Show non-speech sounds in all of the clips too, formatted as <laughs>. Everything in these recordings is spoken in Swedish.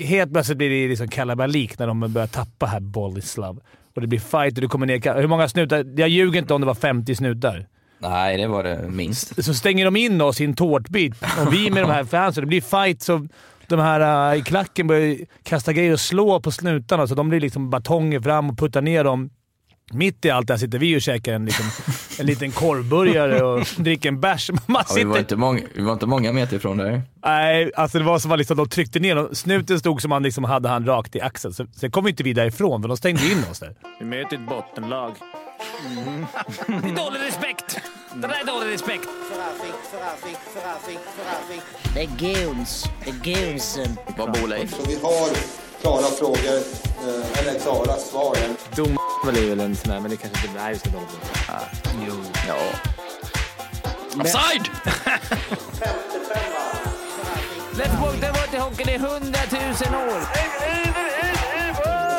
helt plötsligt blir det liksom kalabalik när de börjar tappa här Bolislav. Och det blir fight och du kommer ner. Hur många snutar? Jag ljuger inte om det var 50 snutar. Nej, det var det minst. Så stänger de in oss i en tårtbit och vi med de här fansen. Det blir fight så de här uh, i klacken börjar kasta grejer och slå på snutarna, så de blir liksom batonger fram och puttar ner dem. Mitt i allt det här sitter vi och käkar en, liksom, en liten korvburgare och <laughs> dricker en bärs. Ja, vi, var inte många, vi var inte många meter ifrån där. Nej, alltså det var som att liksom, de tryckte ner dem. Snuten stod som att han liksom hade han rakt i axeln. Så, sen kom inte vi därifrån, för de stängde in oss där. Vi möter ett bottenlag. Mm. det <laughs> är dålig respekt! Det där är dålig respekt. Det är guns. Det är gunsen. Var bor Leif? Så vi har klara frågor, eh, eller klara svar. Dom är väl en sån där, men det kanske inte är så dåligt. Ah, jo. Ja. Offside! Let's walk the water hockeyn i hundratusen år.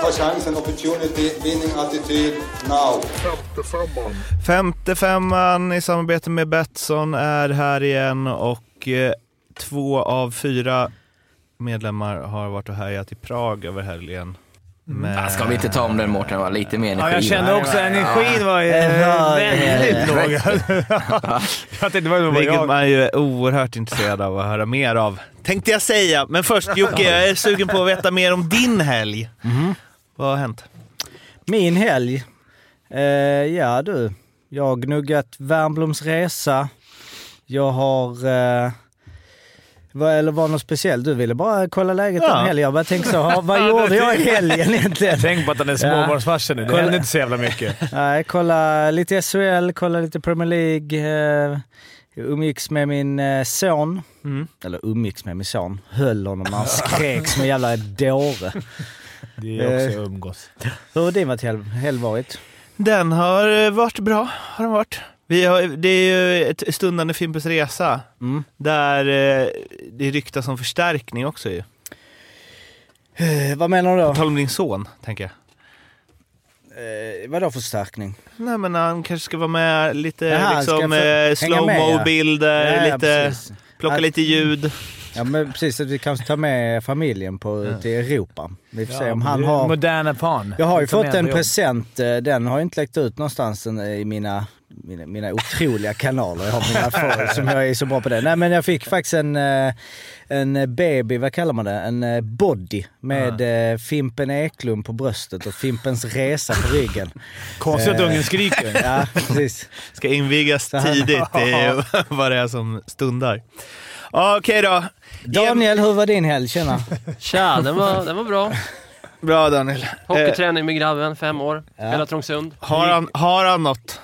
Ta chansen, opportunity, winning attityd, now. Femte femman i samarbete med Betsson är här igen och eh, två av fyra medlemmar har varit och härjat i Prag över helgen. Men... Ska vi inte ta om den Mårten? var lite mer energi. Ja, jag kände också att energin var väldigt låg. <laughs> Vilket man ju är oerhört intresserad av att höra mer av. Tänkte jag säga. Men först Jocke, jag är sugen på att veta mer om din helg. Mm. Vad har hänt? Min helg? Eh, ja du, jag har gnuggat Värmbloms resa. Jag har eh, eller var det något speciellt? Du ville bara kolla läget ja. en helg. Jag bara tänkte så, vad <laughs> gjorde jag i helgen egentligen? <laughs> Tänk på att han är småbarnsfarsa nu. Det händer inte så jävla mycket. <laughs> Nej, kolla lite SHL, kolla lite Premier League. Eh, umgicks med min eh, son. Mm. Eller umgicks med min son. Höll honom när han skrek som en jävla dåre. Det är också eh, umgås. Hur har din helg varit? Den har varit bra, har den varit. Vi har, det är ju ett stundande Fimpens Resa, mm. där eh, det ryktas om förstärkning också ju. Eh, vad menar du då? På tal om din son, tänker jag. Eh, vadå förstärkning? Nej men han kanske ska vara med lite Jaha, liksom, eh, slowmo-bilder, ja. ja, lite, plocka att, lite ljud. Ja men precis, att vi kanske tar med familjen på, ja. till Europa. Vi får ja, se om han har... Moderna pan. Jag har ju fått en present, eh, den har ju inte läckt ut någonstans i mina mina, mina otroliga kanaler. Jag har mina för, som jag är så bra på det. Nej men jag fick faktiskt en, eh, en baby, vad kallar man det? En eh, body med uh. Fimpen Eklund på bröstet och Fimpens Resa på ryggen. Konstigt att ungen skriker. <laughs> ja, precis. Ska invigas tidigt i <laughs> vad det är som stundar. Okej okay då. Daniel, hur var din helg? Tjena. Tja, den var, den var bra. Bra Daniel. Hockeyträning med grabben, fem år. Ja. Hela Trångsund. Har han, har han något?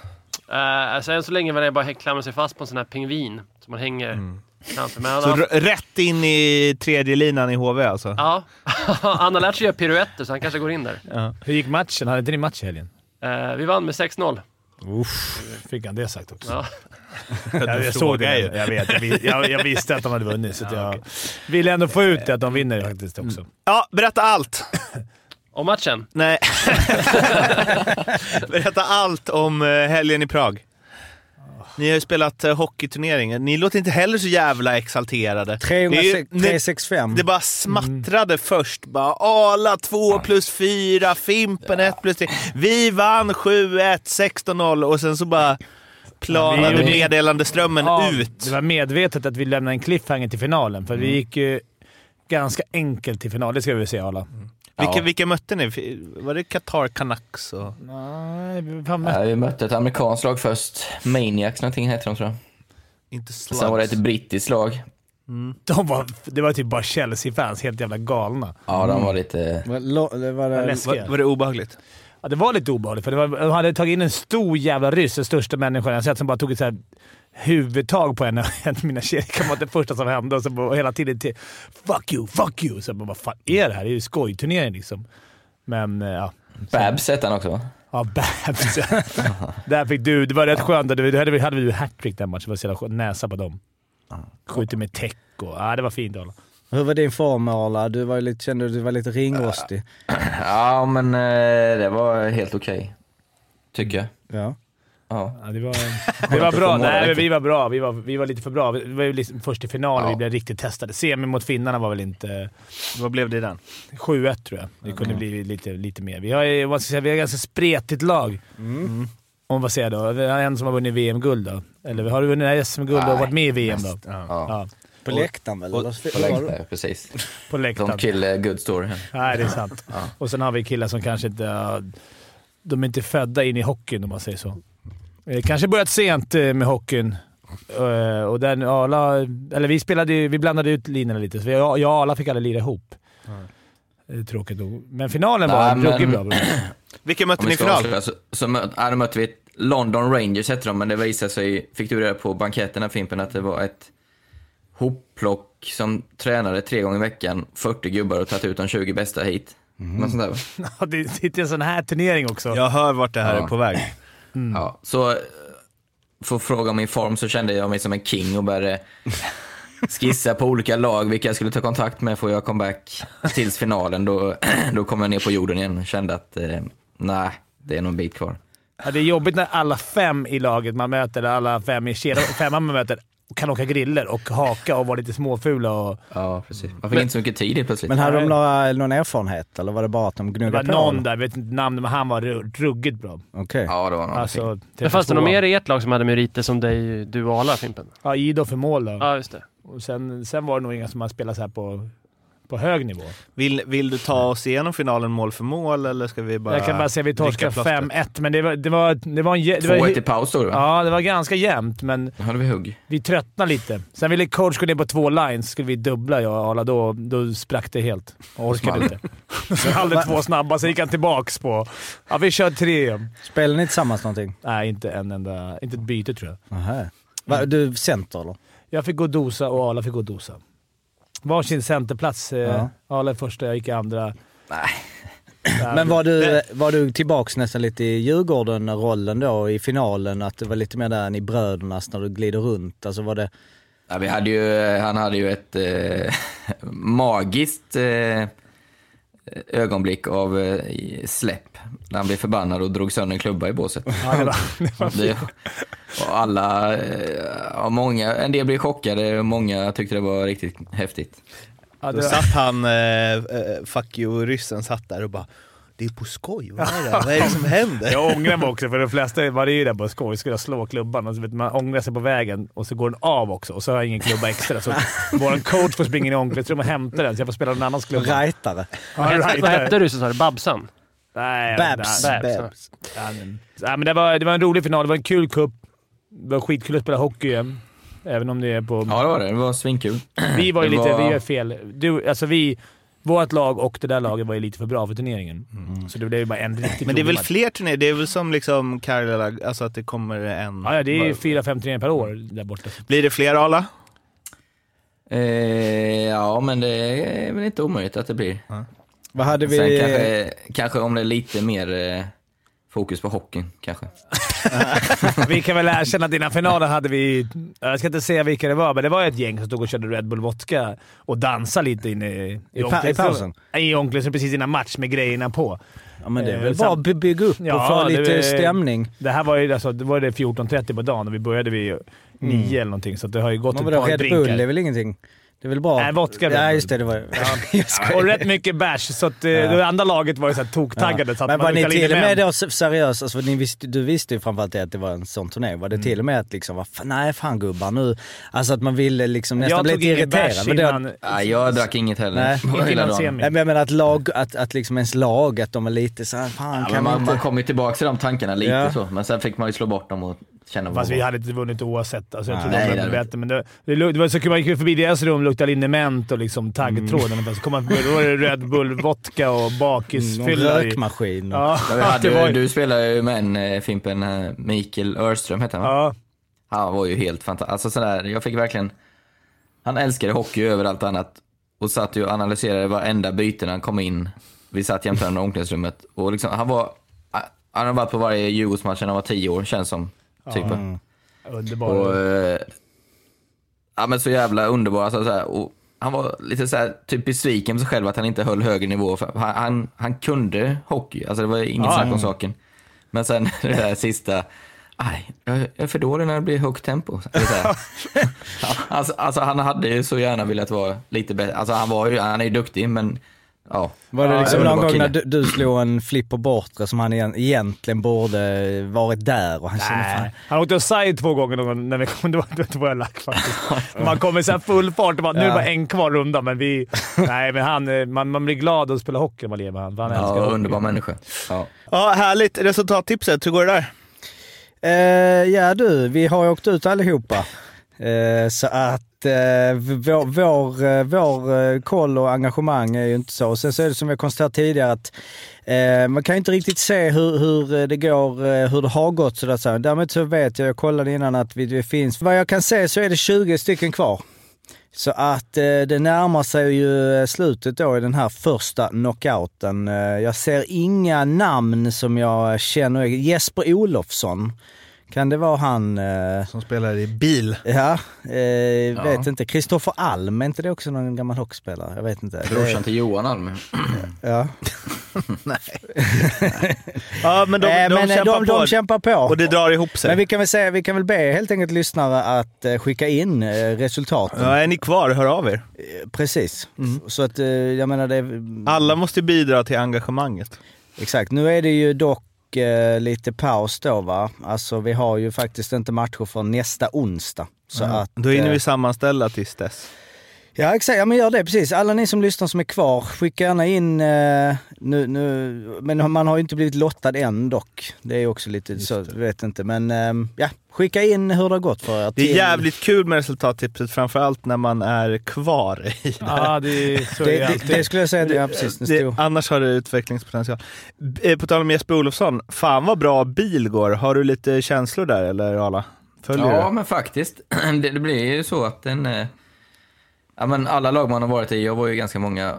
Uh, alltså än så länge var det bara klamra sig fast på en sån här pingvin som man hänger mm. framför. Men så har... rätt in i tredje linan i HV alltså? Ja. <laughs> han har lärt sig göra piruetter så han kanske går in där. Ja. Hur gick matchen? Hade inte ni match i helgen? Uh, vi vann med 6-0. Uff, fick han det sagt också? Ja. <laughs> jag, jag såg det. Jag, vet, jag, jag, visste att de hade vunnit, så jag okay. ville ändå få ut det att de vinner faktiskt också. Mm. Ja, berätta allt! <laughs> Om matchen? Nej. <laughs> Berätta allt om eh, helgen i Prag. Ni har ju spelat uh, hockeyturnering. Ni låter inte heller så jävla exalterade. 365. Det, det bara smattrade mm. först. Bara Ala 2 plus 4, Fimpen 1 plus 3. Vi vann 7-1, 16-0 och sen så bara planade ja, meddelandeströmmen ja, ut. Det var medvetet att vi lämnade en cliffhanger till finalen, för mm. vi gick ju ganska enkelt till final. Det ska vi väl säga alla. Mm. Vilka, vilka mötte ni? Var det Qatar Canucks? Och... Nej, vi, mötte... vi mötte ett amerikanskt lag först. Maniacs någonting heter de tror jag. Inte slugs. Sen var det ett brittiskt lag. Mm. De var, det var typ bara Chelsea-fans, helt jävla galna. Ja, de var lite... Var, var, var, det, var, var det obehagligt? Ja, det var lite obehagligt. För det var, de hade tagit in en stor jävla ryss, den största människan jag sett, som bara tog ett så här huvudtag på en, av <laughs> mina kedjekamrater. Det första som hände och så bara, hela tiden till “fuck you, fuck you”. Så bara, vad fan är det här? Det är ju skojturnering liksom. Men eh, ja. Babs hette han också va? Ja, Babs. <laughs> Där fick du. Det var rätt skönt. Då hade vi, hade vi hattrick den matchen. Det var så jävla näsa på dem. Skjuter med tech och... Ja, det var fint Arla. Hur var din form Arla? Du var lite, kände du var lite ringrostig? <clears throat> Ja, men eh, det var helt okej. Okay. Tycker jag. Ja. Ja. Ja, det var, <laughs> det var bra. Nej, vi var bra. Vi var, vi var lite för bra. Vi var ju liksom först i finalen Ja. vi blev riktigt testade. Semi mot finnarna var väl inte... Vad blev det i den? 7-1 tror jag. Det kunde bli lite, lite mer. Vi har, ju- vad ska jag säga, vi har ett ganska spretigt lag. Om vad säger jag då? Vi har en som har vunnit VM-guld då. Eller har du vunnit SM-guld och varit med i VM då? Ja. Ja, På läktaren väl? eller? På läktaren, precis. på läktaren. De kill a good story. Nej, det är sant. Och sen har vi killar som kanske inte... De är inte födda in i hockeyn om man säger så. Eh, Kanske börjat sent eh, med hockeyn. Eh, Och den Arla... Eller vi spelade ju- Vi blandade ut linorna lite, så vi- jag och Arla fick aldrig lira ihop. Eh, Tråkigt nog. Men finalen var Nej, men- ruggigt bra. Vilka mötte Om ni vi i ska final? avslöja så, så mö, ja, då mötte vi ett London Rangers hette de, men det visade sig, fick du reda på banketten här Fimpen, att det var ett hopplock som tränade tre gånger i veckan, 40 gubbar och tagit ut de 20 bästa hit. Något sånt där, va? <laughs> Ja, det sitter en sån här turnering också. Jag hör vart det här Ja. är på väg. Ja, så eh, för att fråga om min form så kände jag mig som en king och började skissa på olika lag, vilka jag skulle ta kontakt med för jag comeback tills finalen. Då, <clears throat> då kom jag ner på jorden igen och kände att eh, nej, det är nog en bit kvar. Ja, det är jobbigt när alla fem i laget man möter, alla fem i kedjan, femman man möter, kan åka griller och haka och vara lite småfula. Och, Ja, precis. Man fick inte så mycket tid plötsligt. Men hade de några, någon erfarenhet eller var det bara att de det gnuggade var på? någon där, jag vet inte namnet, men han var ru- ruggigt bra. Okej. Ja, det var någonting. Alltså, Men fanns det 32. någon mer i ert lag som hade meriter som dig, du och Arla, Fimpen? Ja, Ido för mål då. Ja, just det. Och sen, sen var det nog inga som har spelat så här på, på hög nivå. Vill, vill du ta oss igenom finalen mål för mål eller ska vi bara... jag kan bara säga att vi torskade plåster? 5-1, men det var, det var, det var en... Det var, 2-1 i paus då? Ja, det var ganska jämnt, men Då hade vi hugg. vi tröttnade lite. Sen ville coach gå ner på två lines. Skulle vi dubbla, jag och Arla, då, då sprack det helt. Jag orkade inte. Så hade <laughs> två snabba, sen gick han tillbaks på... Ja, vi kör tre igen. Spelade ni tillsammans någonting? Nej, inte en enda... Inte ett byte tror jag. Aha. Va, du center eller? Jag fick gå och dosa och Arla fick gå och dosa. Varsin centerplats. Eh, Ja. Arla första, jag gick i andra. Nej. Men var du, var du tillbaks nästan lite i Djurgården-rollen då i finalen? Att det var lite mer där än i Brödernas när du glider runt? Alltså var det... Ja, vi hade ju, han hade ju ett eh, <laughs> magiskt eh, ögonblick av eh, släpp. När han blev förbannad och drog sönder en klubba i båset. Ja, det <laughs> och alla, eh, ja, många, en del blev chockade och många tyckte det var riktigt häftigt. ja, Då det var, satt han, eh, eh, fuck you-ryssen, satt där och bara det är på skoj, vad är det? Vad är det som <laughs> händer? jag ångrar mig också, för de flesta var det ju där på skoj. Skulle jag slå klubban och så vet man ångrar sig på vägen och så går den av också och så har jag ingen klubba extra. Så <laughs> vår coach får springa in i omklädningsrummet och hämta den, så jag får spela någon annans klubba. Rightare? Ja, right Vad hette du så sa du? Babsan? Nej, Babs. Babs. Babs. Ja, men, ja, men det, var, det var en rolig final. Det var en kul cup. Det var skitkul att spela hockey igen. Även om det är på... Ja, det var det. Det var svinkul. vi var ju det lite... var- Vi gör fel. Du, alltså vi... Vårt lag och det där laget var ju lite för bra för turneringen. Så det blev ju bara en riktigt Men det är väl match. fler turnéer? Det är väl som liksom Karjala, alltså att det kommer en... Ja, ja, det är fyra, fem turneringar per år där borta. Blir det fler Arla? Eh, ja, men det är väl inte omöjligt att det blir. Vad hade vi... Sen kanske, kanske om det är lite mer eh, fokus på hockeyn, kanske. <laughs> Vi kan väl erkänna att innan finalen hade vi... Jag ska inte säga vilka det var, men det var ett gäng som stod och körde Red Bull Vodka och dansade lite inne i, I pa- i pausen? I omklädningsrummet precis innan match med grejerna på. Ja men det är Eh, väl sam- bara att by- bygga upp Ja, och få lite stämning. Det här var ju alltså, det var det 14.30 på dagen och vi började vid nio eller någonting, så det har ju gått Men ett par Red drinkar. Bull är väl ingenting? Det är väl bara... Nej, vodka Ja just det, det var... <laughs> Skojar. Och rätt mycket bärs, så att, eh, det andra laget var ju så här toktaggade. Så att Men var ni till och med då seriöst, alltså, ni visste, du visste ju framförallt det att det var en sån turné. Var det Mm. till och med att liksom, fan, nej fan gubbar nu. Alltså att man ville liksom nästan bli lite irriterad. Men innan... Nej, jag drack inget heller. Nej, inte innan dagen. semi. Nej, men jag menar att lag, att, att liksom ens lag, att de är lite såhär, fan Ja, kan man, inte... man kom ju tillbaka till de tankarna lite Ja. så, men sen fick man ju slå bort dem och känna vad Fast vi hade inte vunnit oavsett. Alltså, jag Nej, tror nej, de det hade bättre, men det, det, det var så. Man gick förbi deras rum och luktade liniment och liksom taggtråden. Så kom man, då var det Red Bull, vodka och Någon bakisfylla. i- rökmaskin. och- Ja, <laughs> hade, det var Du spelade ju med en eh, Fimpen, Mikael Örström hette han va? Ja, Han var ju helt fantastisk. Alltså sådär, jag fick verkligen... Han älskade hockey över allt annat och satt ju och analyserade varenda byte när han kom in. Vi satt jämte varandra i omklädningsrummet och liksom, han var... Han har varit på varje Djurgårdsmatch när han var tio år, känns som. Typ. underbar. Och, eh, ja men så jävla underbar. Alltså, så här, och han var lite så här, typ besviken på sig själv att han inte höll högre nivå. För han, han, han kunde hockey, alltså det var inget snack om saken. Men sen <laughs> det där sista, Nej, jag är för dålig när det blir högt tempo. <laughs> alltså, alltså, han hade ju så gärna velat vara lite bättre. Alltså, han, var ju, han är ju duktig, men ja. Var det Ja, liksom underbar någon gång kille. när du, du slog en flipper bortre som han igen, egentligen borde varit där och han kände fan... Han åkte offside två gånger någon när vi kom. <laughs> Det var, det var jag lack faktiskt. <laughs> Man kommer i så full fart och bara, nu är det Ja. bara en kvar runda, men vi... <laughs> Nej, men han, eh, man, man blir glad att spela hockey när man lever med honom. Han Ja, hockey. underbar människa. Ja. Ja, härligt. Resultattipset, hur går det där? Eh, ja du, vi har ju åkt ut allihopa. Eh, så att Eh, eh, vår, vår, vår koll och engagemang är ju inte så. Sen så är det som jag konstaterat tidigare att eh, man kan ju inte riktigt se hur, hur eh, det går, hur det har gått. sådär. så. Däremot så vet jag, jag kollade innan att vi, det finns, vad jag kan se så är det 20 stycken kvar. Så att eh, det närmar sig ju slutet då i den här första knockouten. Jag ser inga namn som jag känner. Jesper Olofsson, kan det vara han? Eh, Som spelar i bil. ja, eh, vet inte. Kristoffer Alm, är inte det också någon gammal hockeyspelare? Jag vet inte. Brorsan till Johan Alm. Ja. <laughs> Ja, men de, Eh, de, men eh, kämpar de, på. de kämpar på. Och det drar ihop sig. Men vi kan väl säga, vi kan väl be helt enkelt lyssnare att eh, skicka in eh, resultaten. Ja, är ni kvar, hör av er. Eh, Precis. Så att eh, jag menar det... Alla måste bidra till engagemanget. Exakt. Nu är det ju dock eh, lite paus då va. Alltså vi har ju faktiskt inte matcher för nästa onsdag. Så att, Då hinner eh, vi sammanställa tills dess. Ja exakt, ja, men gör det precis. Alla ni som lyssnar som är kvar, skicka gärna in eh, nu, nu, men man har ju inte blivit lottad än dock. Det är ju också lite så, jag vet inte. Men eh, ja, skicka in hur det har gått för er. Det är jävligt kul med resultattipset, framförallt när man är kvar i det. Ja, det, så är Det, det, det, det skulle jag säga, ja precis. Det Det, annars har det utvecklingspotential. Eh, På tal om Jesper Olofsson, fan vad bra bil går. Har du lite känslor där eller Arla? Följer Ja, du? men faktiskt. <clears throat> Det, det blir ju så att den... eh, Ja, men alla lag man har varit i, jag var ju ganska många,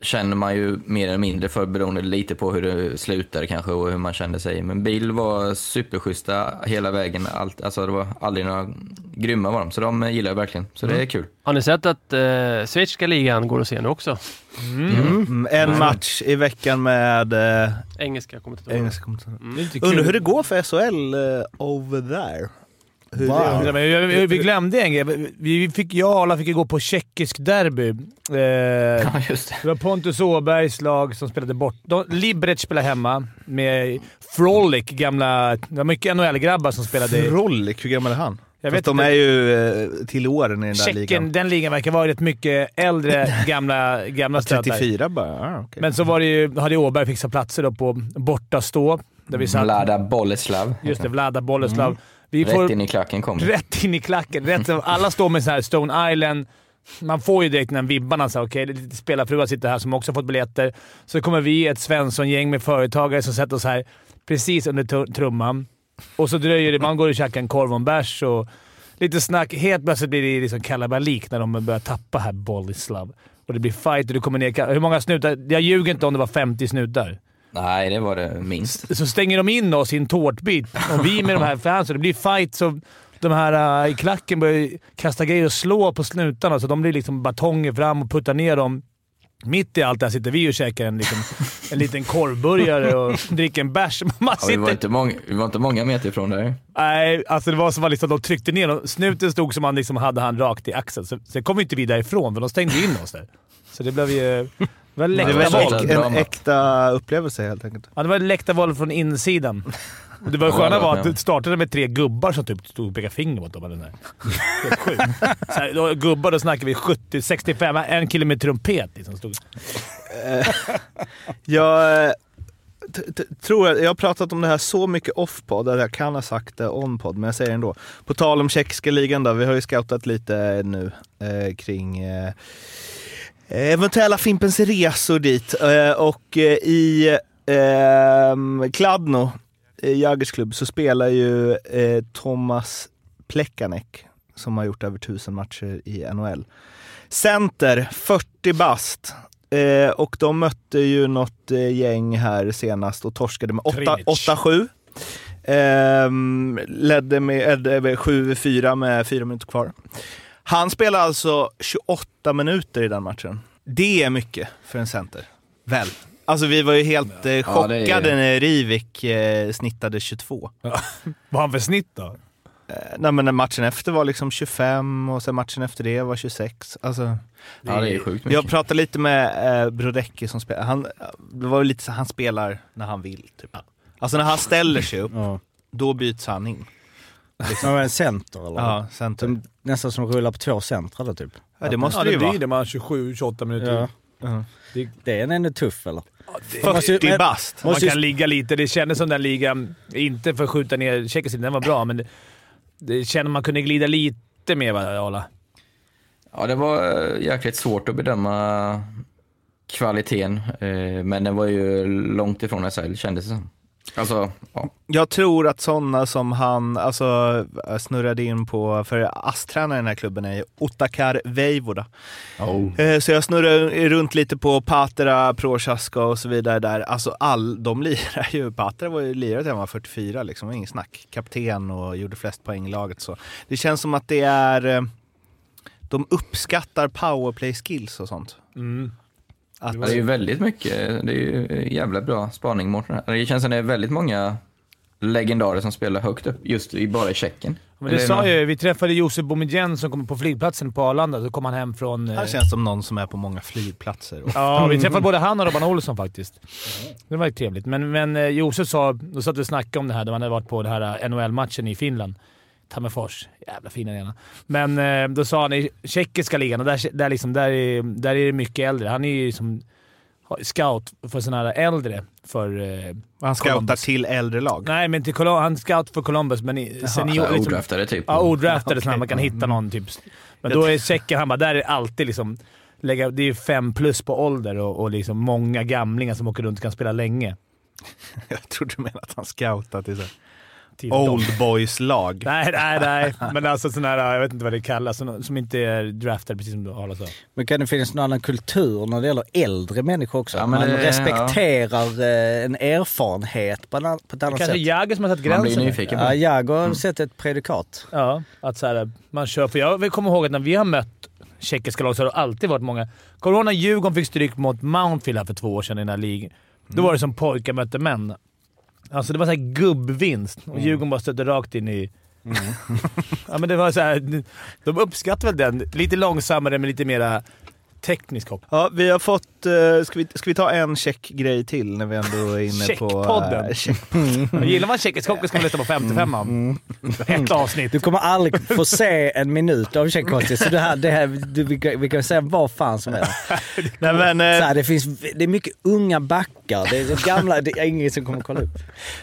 känner man ju mer eller mindre för beroende lite på hur det slutade kanske och hur man kände sig. Men bil var superschyssta hela vägen. Allt, alltså det var aldrig några grymma var de, så de gillar jag verkligen. Så det är kul. Har ni sett att eh, schweiziska ligan går att se nu också? Mm, en match i veckan med äh, Engelska kommentatorer. engelska kommentatorer. Mm. Undrar hur det går för SHL eh, over there. Hur Wow. det, Ja, men vi- vi- glömde en grej. Vi fick, jag och alla fick ju gå på tjeckissk derby. Eh, <laughs> Ja, just det. det var Pontus Åbergs lag som spelade bort. De, Liberec spelade hemma med Frolic, gamla... Det var mycket NHL-grabbar som spelade. Frolic, hur gammal är han? Jag Fast vet de inte. är ju eh, till åren i den där Tjecken, ligan. den ligan verkar vara rätt mycket äldre <laughs> gamla, gamla stötar. 34 bara? Ah, okej. Men så var det ju, hade Åberg fixat platser då på borta stå. Där vi satt. Vlada Boleslav. Just det, Vlada Boleslav. Vi Rätt får in i klacken kom det. rätt in i klacken. Rätt, alla står med så här Stone Island. Man får ju direkt den vibbarna. så här, Okej, det är lite spelarfruar sitter här som också fått biljetter. Så kommer vi, ett Svensson-gäng med företagare, som sätter oss här precis under tr- trumman. Och så dröjer det. Man går och käkar en korv och en bärs och lite snack. Helt plötsligt blir det liksom kalabalik när de börjar tappa här Boleslav. Och det blir fight och det kommer ner... Hur många snutar? Jag ljuger inte om det var 50 snutar. Nej, det var det minst. Så stänger de in oss i en tårtbit och vi med de här fansen. Det blir fights och de här uh, i klacken börjar kasta grejer och slå på snutarna. Så de blir liksom batonger fram och puttar ner dem. Mitt i allt det här sitter vi och käkar en, liksom, en liten korvburgare och <laughs> dricker en bärs. Man Ja, vi, var inte många, vi var inte många meter ifrån där. Nej, alltså det var som att liksom, de tryckte ner dem. Snuten stod som man liksom hade han rakt i axeln. Så, sen kom vi inte vi därifrån, för de stängde in oss där. Så det blev ju... Det var det var en, läktarvåld. en äkta upplevelse helt enkelt. Ja, det var läktarvåld från insidan. <laughs> Det var sköna var att det startade med tre gubbar som typ stod och pekade finger mot dem. eller sjukt. <laughs> Så här, då, gubbar, då snackar vi 70, 65, en kille med trumpet. Liksom, stod. <laughs> Jag t- t- tror att jag har pratat om det här så mycket off-podd att jag kan ha sagt det on-podd, men jag säger det ändå. På tal om tjeckiska ligan då, vi har ju scoutat lite nu eh, kring eh, eventuella Fimpens resor dit. Eh, och eh, i eh, Kladno, eh, Jagers klubb, så spelar ju eh, Thomas Plekanek som har gjort över tusen matcher i NHL. Center, 40 bast. Eh, och de mötte ju något eh, gäng här senast och torskade med åtta- Trinic. 8-7. Ehm, ledde med eh, 7-4 med fyra minuter kvar. Han spelar alltså 28 minuter i den matchen. Det är mycket för en center. Väl? Alltså vi var ju helt eh, Ja, det är- chockade när Rivik eh, snittade 22. Vad har han för snitt då? Eh, nej men matchen efter var liksom 25 och sen matchen efter det var 26. Alltså, Ja, det är sjukt jag pratade lite med eh, Brodecki som spelar. Han, det var lite så han spelar när han vill. Typ. Alltså när han ställer sig upp, Ja. då byts han in. Som en center eller? Ja, center. Som, nästan som rullar på två centrar då typ. Ja, det måste Ja, det det ju blir vara. det. Man 27-28 minuter. Ja. Ja. Det är ändå tuff eller? 40 men- bast. Man kan ligga lite. Det kändes som den ligan, inte för att skjuta ner Tjeckisk den var bra, men det, det kändes man kunde glida lite mer va, Arla? Ja, det var eh, jäkligt svårt att bedöma kvaliteten, eh, men den var ju långt ifrån SHL kändes det som. Alltså, ja. Jag tror att sådana som han alltså, snurrade in på, för ASS-tränaren i den här klubben är ju Ottakar Veivoda. Eh, Så jag snurrade runt lite på Patera, Prochaska och så vidare där. Alltså all, de lirar ju, Patera var ju lirare till han var 44 liksom, var ingen snack. Kapten och gjorde flest poäng i laget så. Det känns som att det är, eh, de uppskattar powerplay skills och sånt. Mm. Att, det är ju väldigt mycket, det är ju jävla bra spaning Mårten. Det känns som det är väldigt många legendarer som spelar högt upp just i bara i Tjeckien. Men det Eller sa någon- ju, vi träffade Josef Boumedienne som kom på flygplatsen på Arlanda. Så kom han hem från... eh, han känns som någon som är på många flygplatser. Ja, vi träffade både han och Robban <laughs> Olsson faktiskt. Det var ju trevligt. Men, men eh, Josef sa, då satt vi och snackade om det här, då han hade varit på den här eh, NHL-matchen i Finland. Tammerfors. Jävla fin arena. Men eh, då sa han i tjeckiska ligan, och där, där, liksom, där, är, där är det mycket äldre. Han är ju som scout för sådana här äldre. För, eh, Han scoutar Columbus. till äldre lag. nej, men till Colum- han är scout för Columbus, men i, Så senior... här Liksom, odraftade typ. Ja, odraftade så Okej. <laughs> man kan hitta någon typ. Men då är Tjeckien, han bara, där är det alltid liksom... Lägga, det är ju fem plus på ålder och, och liksom många gamlingar som åker runt och kan spela länge. <laughs> Jag trodde du menade att han scoutar till så. Old boys lag. <laughs> Nej, nej, nej. Men alltså sådana här, jag vet inte vad det kallas, såna- som inte är draftade precis som du Arla sa. Men kan det finnas någon annan kultur när det gäller äldre människor också? Ja, man det- respekterar eh, en erfarenhet på, en, på ett annat Kanske sätt. Jagger som har satt Man blir gränsen. nyfiken på Ja, det. jag har sett ett prejudikat. Ja, att så här, man kör. För jag komma ihåg att när vi har mött tjeckiska lag så har det alltid varit många... Kommer du ihåg när Djurgården fick stryk mot Mountfield här för två år sedan i den här ligan? Då var det som pojkar mötte män. Alltså det var så här gubbvinst och Djurgården bara stötte rakt in i... <laughs> ja, men det var så här, De uppskattar väl den. Lite långsammare men lite mera teknisk hopp. Ja, vi har fått... eh, ska, vi, ska vi ta en check-grej till när vi ändå är inne på... Checkpodden. eh, check. Gillar man tjeckisk hockey ska man lyssna på 55 Ett avsnitt. Du kommer aldrig få se en minut av Tjeckoslovakien, så det här, det här, du, vi, kan, vi kan säga vad fan som helst. Nej, men, Så eh, här, det, finns, det är mycket unga backar, det är gamla, det är ingen som kommer kolla upp.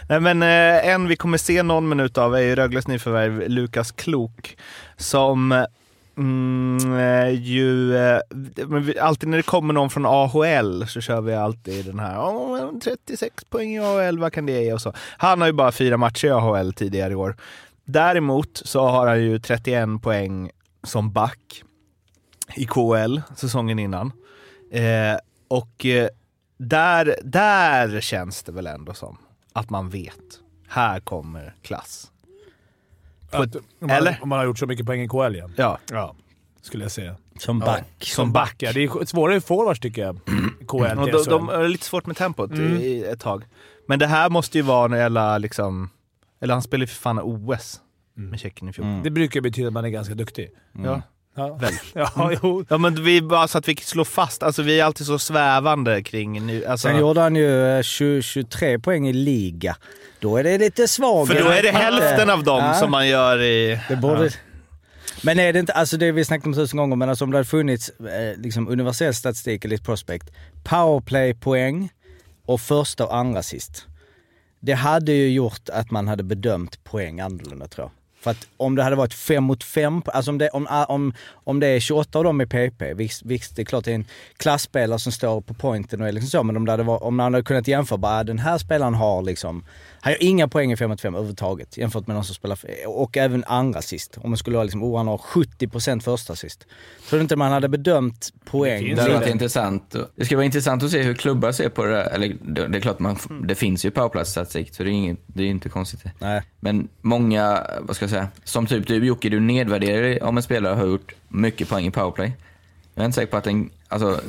nej, men eh, en vi kommer se någon minut av är ju Rögles nyförvärv Lukas Klok. Som mm, eh, ju... Eh, men vi, alltid när det kommer någon från AHL så kör vi alltid den här oh, 36 poäng i AHL, vad kan det ge? Och så. Han har ju bara fyra matcher i AHL tidigare i år. Däremot så har han ju 31 poäng som back i KL säsongen innan. Eh, och eh, där, där känns det väl ändå som att man vet. Här kommer klass. På ett- man, eller? om man har gjort så mycket poäng i KL ja. Ja, Ja, skulle jag säga. Som back. Som back, ja. Det är svårare i forwards tycker jag. <clears throat> KL och till de, de har lite svårt med tempot Mm. i ett tag. Men det här måste ju vara en jävla liksom... Eller han spelar ju för fan OS med Tjeckien i fjol. Mm. Det brukar betyda att man är ganska duktig. Ja. Ja, <laughs> ja jo. ja men vi bara så att vi slår fast, alltså vi är alltid så svävande kring nu. Alltså, Sen gjorde han ju eh, 20, 23 poäng i liga. Då är det lite svagt. för då är det hälften av dem Ja. som man gör i... Det borde... Ja. Men är det inte, alltså det vi snackat om tusen gånger, men alltså om det hade funnits eh, liksom universell statistik eller prospect, powerplay-poäng och första och andra sist. Det hade ju gjort att man hade bedömt poäng annorlunda tror jag. För att om det hade varit fem mot fem, alltså om det, om, ah, om, om det är 28 av dem i PP, visst, visst det är klart det är en klasspelare som står på pointen och är liksom så, men om, det hade varit, om man hade kunnat jämföra, bara ah, den här spelaren har liksom, han gör inga poäng i 5 mot 5 överhuvudtaget jämfört med någon som spelar, och även andra sist. Om man skulle ha liksom, oh han har 70% första sist. Tror du inte man hade bedömt poäng? Det hade varit intressant. Det skulle vara intressant att se hur klubbar ser på det där. Eller det det är klart, man, det finns ju powerplay-statistik, så det är, inget, det är inte konstigt. Nej. Men många, vad ska jag säga, som typ du Jocke, du nedvärderar om en spelare har gjort mycket poäng i powerplay. Jag är inte säker på att en, alltså,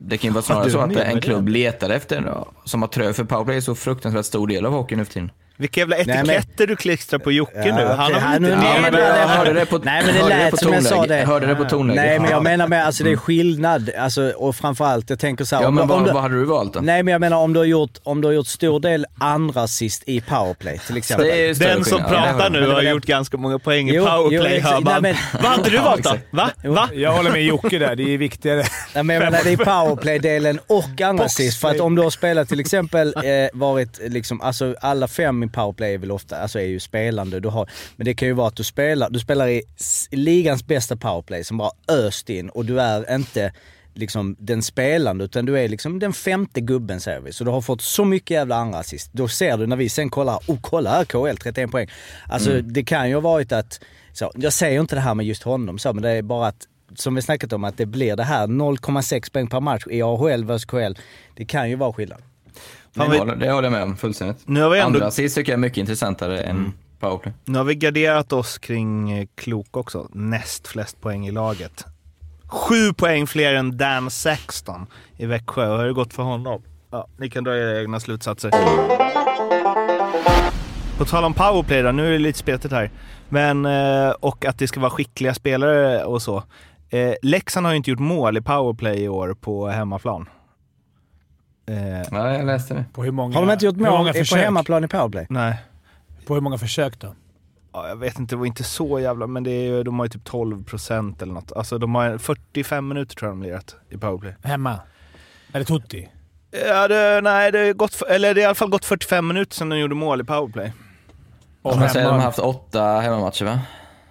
det kan ju vara snarare så att en klubb letar efter, som har trö för powerplay, så fruktansvärt stor del av hockeyn nu för tiden. Vilka jävla men- etiketter du klistrar på Jocke Ja, nu. Han har väl nu- inte... nej, Ja, men men- jag nej, hörde det på, Nej men det hörde lät på som jag sa det. Hörde det på tonläget. Nej men jag menar med, alltså det är skillnad. Alltså, och framförallt, jag tänker så här. Ja, om men du- om vad, du- vad hade du valt då? Nej men jag menar om du har gjort, om du har gjort stor del andra assist i powerplay till exempel. Det är större Den som skillnad. Pratar nu Men har gjort ganska många poäng i Jo, jo, powerplay, exakt. hör man. Nej, Vad hade du valt då? Va? Va? Jag håller med Jocke där. Det är viktigare. Nej, men jag menar det är powerplay-delen och andra assist. För att om du har spelat till exempel, eh, varit liksom, alltså alla fem i powerplay är väl ofta, alltså är ju spelande. Du har, men det kan ju vara att du spelar, du spelar i ligans bästa powerplay som bara öst in och du är inte liksom den spelande utan du är liksom den femte gubben säger vi. Så du har fått så mycket jävla andra assist. Då ser du när vi sen kollar, oh kolla här KL 31 poäng. Alltså det kan ju ha varit att, så, jag säger inte det här med just honom så men det är bara att som vi snackat om, att det blir det här 0,6 poäng per match i AHL vs KL. Det kan ju vara skillnad. Fan, vi- det, håller, det håller jag med om fullständigt. Nu har vi ändå- Andra assist tycker jag är mycket intressantare än powerplay. Nu har vi garderat oss kring eh, Klok också. Näst flest poäng i laget. Sju poäng fler än Dan Sexton i Växjö. Hur har det gått för honom? Ja, ni kan dra era egna slutsatser. På tal om powerplay då, nu är det lite spetigt här. Men, eh, och att det ska vara skickliga spelare och så. Eh, Leksand har ju inte gjort mål i powerplay i år på hemmaplan. Eh, Ja, jag läste det. På hur många, Har de inte gjort mål på hemmaplan i powerplay? nej. På hur många försök då? Ja, jag vet inte, det var inte så jävla, men det är, ju- de har ju typ 12 procent eller något. Alltså de har 45 minuter tror jag de lirat i powerplay. Hemma? Eller Tutti? Ja, det, nej, det, är gått, eller det är i alla fall gått 45 minuter sedan de gjorde mål i powerplay. Och jag säger, de har haft åtta hemmamatcher va?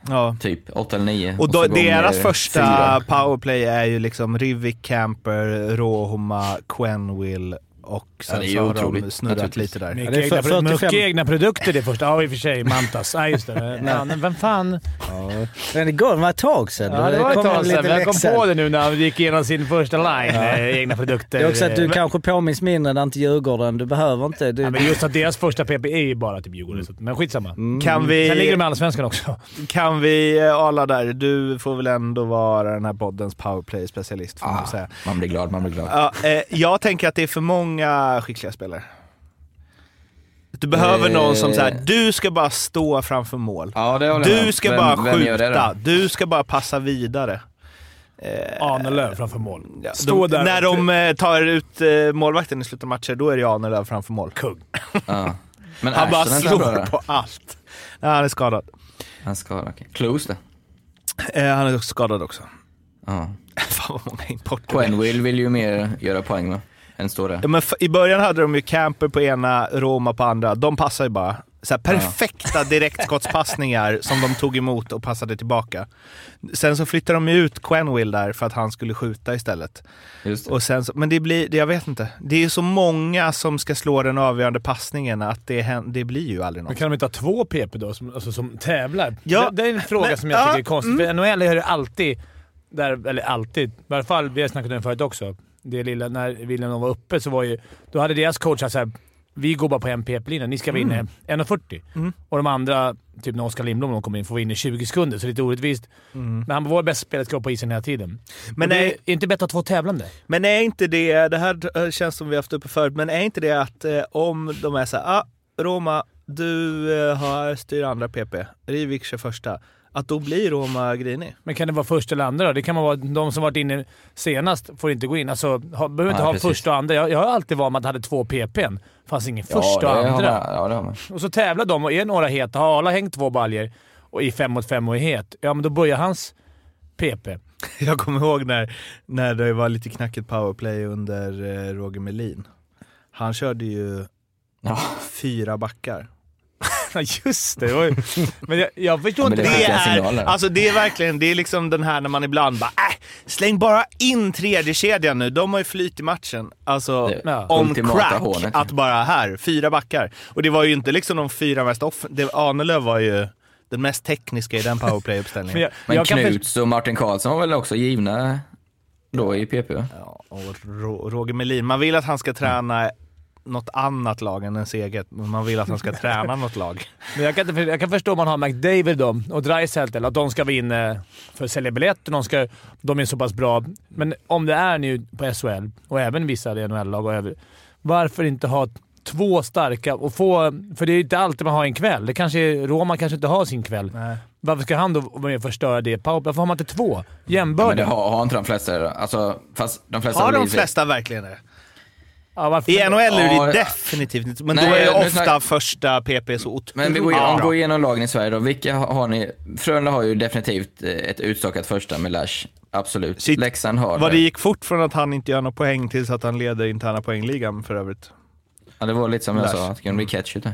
Ja. Typ, åtta eller nio. Och då, gånger deras första fyra. powerplay är ju liksom Rivik, Camper, Råhoma, Quenville och sen Ja, det är ju så har otroligt, de snurrat lite där. Mycket, Ja, det är egna, för- pro- 45 mycket egna produkter det första. Ja, i och för sig. Mantas. Ja, just det. <laughs> Men, vem fan? Men det går, det var ett tag sedan. Ja, det var ett tag sedan. men Jag kom på det nu när han gick igenom sin första line. eh, Egna produkter. Det är också att du Eh, kanske påminns mindre än inte Djurgården. Du behöver inte... Du, Ja, men just att deras första PP är ju bara typ Djurgården. så att- Men skitsamma. Kan vi, Sen ligger de med Allsvenskan också. kan vi eh, ala där? Du får väl ändå vara den här poddens powerplay-specialist får man Ah, säga. man blir glad, man blir glad. Ja, eh, jag tänker att det är för många skickliga spelare. Du behöver Eh. någon som säger du ska bara stå framför mål. Ja, Du ska vem, bara skjuta. då? Du ska bara passa vidare. Ahnelöv framför mål. Ja, Stå de, där. När de eh, tar ut eh, målvakten i slutet av matcher, då är det Ahnelöv framför mål. Kung. Ja. Men Han bara är slår på allt. Ja, han är skadad. Han ska, okej. Close det. Eh, han är också skadad också. Ja. <laughs> Fan vad många importer. Quenville vill ju mer göra poäng va? Än där. Ja, men I början hade de ju Camper på ena, Roma på andra. De passar ju bara. Så här, perfekta direktskottspassningar <laughs> som de tog emot och passade tillbaka. Sen så flyttade de ju ut Quenville där för att han skulle skjuta istället. Just det. Och sen så, men det blir, det, jag vet inte. Det är ju så många som ska slå den avgörande passningen att det, det blir ju aldrig Men något. kan de inte ha två PP då, som, alltså, som tävlar? Ja, det, det är en fråga men- som jag ja, tycker är konstig. För NHL är det alltid, där, eller alltid, i alla fall vi har snackat om det förut också. Det lilla, när William var uppe så var ju, då hade deras coach sagt såhär, vi går bara på en PP-lina. Ni ska vara inne 1.40. Mm. Och de andra, typ när Oskar Lindblom de kommer in, får vara inne i 20 sekunder. Så det är lite orättvist. Mm. Men han var vår bästa spelare, ska på isen hela tiden. Men är- är inte bättre att två tävlande? Men är inte det, det här eh, känns som vi haft uppe förut, men är inte det att eh, om de är så här, ah, Roma, du eh, har styr andra PP, Rivik kör första, att då blir Roma grinig? Men kan det vara första eller andra då? Det kan man vara, de som varit inne senast får inte gå in. Alltså, ha, behöver inte Ja, ha precis. första och andra. Jag, jag har alltid varit med att jag hade två PPn. fanns ingen Ja, första och andra. man- Ja, det har man. Och så tävlar de och är några heta. Har alla hängt två baljer och i fem mot fem och är het, ja men då börjar hans PP. <laughs> Jag kommer ihåg när, när det var lite knackigt powerplay under eh, Roger Melin. Han körde ju Ja. fyra backar. <laughs> Ja, just det. det ju- Men jag, jag förstår Ja, men inte. det Det skicka är, signaler. alltså det är verkligen, det är liksom den här när man ibland bara äh, släng bara in tredje kedjan nu. De har ju flyt i matchen. Alltså Det Ja. on crack. hånet. Att bara här, fyra backar. Och det var ju inte liksom de fyra mest off... Det, Ahnelöv var ju den mest tekniska i den Men powerplay-uppställningen. Men förstå- Knuts och Martin Karlsson var väl också givna då i PP? Ja, och Ro- Roger Melin, man vill att han ska träna något annat lag än ens eget, man vill att han ska <laughs> träna något lag. Men jag, kan inte, jag kan förstå om man har McDavid då, och Dreisaitl, att de ska vara inne för att sälja biljetter. De, ska, de är så pass bra. Men om det är nu på SHL, och även vissa NHL-lag och varför inte ha två starka och få... För det är ju inte alltid man har en kväll. Det kanske är, Roma kanske inte har sin kväll. Nej. Varför ska han då vara med och förstöra det? Power- Varför har man inte två? Ja, men Jämbördiga? det har, har inte de flesta det. Alltså, fast de flesta Har de flesta verkligen det? Ja? I NHL är det Ja, definitivt inte, men Nej, då är det ofta snack- första PP så otroligt Men vi går, igenom, går igenom lagen i Sverige då. Vilka har, ni? Frölunda har ju definitivt eh, ett utstakat första med Lash. Absolut. Shit. Leksand har Vad det gick fort från att han inte gör några poäng tills att han leder interna poängligan för övrigt. Ja, det var lite som jag Lash. sa, att det kan bli catchy där.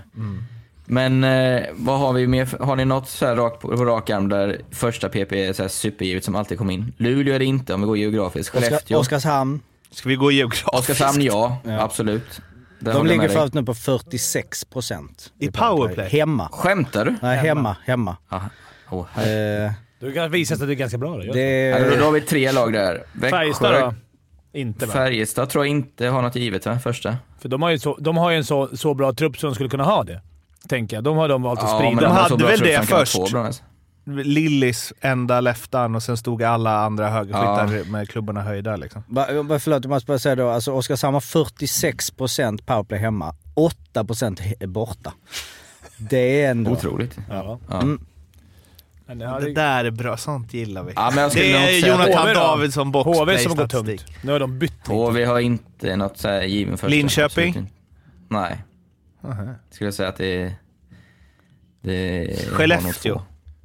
Men eh, vad har vi mer? Har ni något så här rak, på rak arm där första PP är så här supergivet som alltid kom in? Luleå är det inte om vi går geografiskt. Oskar, Skellefteå. Oskarshamn. Ska vi gå geografiskt? Oskarshamn, ja. Ja. Absolut. Där De ligger förut nu på 46 procent. I powerplay? Hemma. Skämtar du? Nej, hemma. Hemma. Aha. Oh. Eh, Du kan visa att det är ganska bra. Då. det Ja, då, har vi tre lag där. Färjestad då? Inte va? Färjestad tror jag inte har något givet va? Första. För de har ju, så, de har ju en så, så bra trupp som de skulle kunna ha det. Tänker jag. De har de valt att Ja, sprida. de har hade väl det först. Lillis enda leftan och sen stod alla andra högerskyttar med klubborna höjda liksom. Va, förlåt, jag måste bara säga då. Alltså Oskarshamn har 46 procent powerplay hemma. 8 procent he- borta. Det är ändå... Otroligt. Ja. Ja. Mm. Det där är bra, sånt gillar vi. Ja, men jag skulle det är Jonathan? Davidsson boxplay HV som har gått statistik. tungt. Nu har de bytt. HV har inte något så här given första. Linköping? absolut inte. Nej. Skulle jag säga att det är... Det är Skellefteå.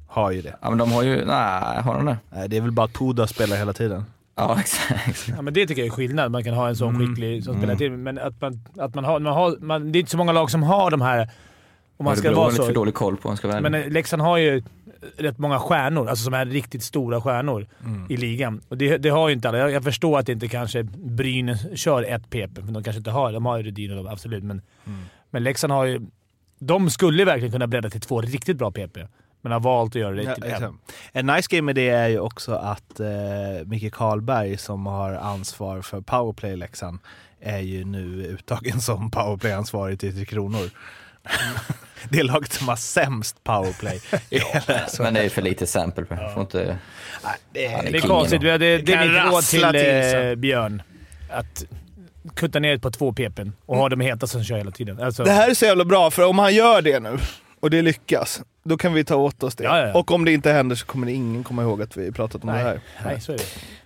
Har ju det. Ja men de har ju, nej, har de det? Nej, det är väl bara att Puda spelar hela tiden. Ja <laughs> exakt. Ja, men det tycker jag är skillnad. Man kan ha en sån Mm. skicklig som spelar till. Men att man, att man har... Man har man, det är inte så många lag som har de här... Om man ska Örebro har vara lite för så. dålig koll på om jag ska vara. Men eh, Leksand har ju rätt många stjärnor, alltså som är riktigt stora stjärnor i ligan. Och det, det har ju inte alla. Jag, jag förstår att inte kanske Brynäs kör ett PP, för de kanske inte har De har ju Rydin och de, absolut, men, men Leksand har ju... De skulle verkligen kunna bredda till två riktigt bra PP, men har valt att göra det Ja, till en. En nice game med det är ju också att eh, Micke Karlberg som har ansvar för powerplay i Leksand är ju nu uttagen som powerplay-ansvarig till Tre Kronor. <laughs> det är laget som har sämst powerplay. <laughs> hela Men det är för lite sample det. Får inte... Nej, det Ja, är, Det är Kingen konstigt. Det, det, det är mitt råd till, till eh. Björn. Att kutta ner på två PP och ha dem heta som kör hela tiden. Alltså, det här är så jävla bra, för om han gör det nu och det lyckas, då kan vi ta åt oss det. Ja, ja, ja. Och om det inte händer så kommer det ingen komma ihåg att vi pratat om det nej, här. nej, så är det.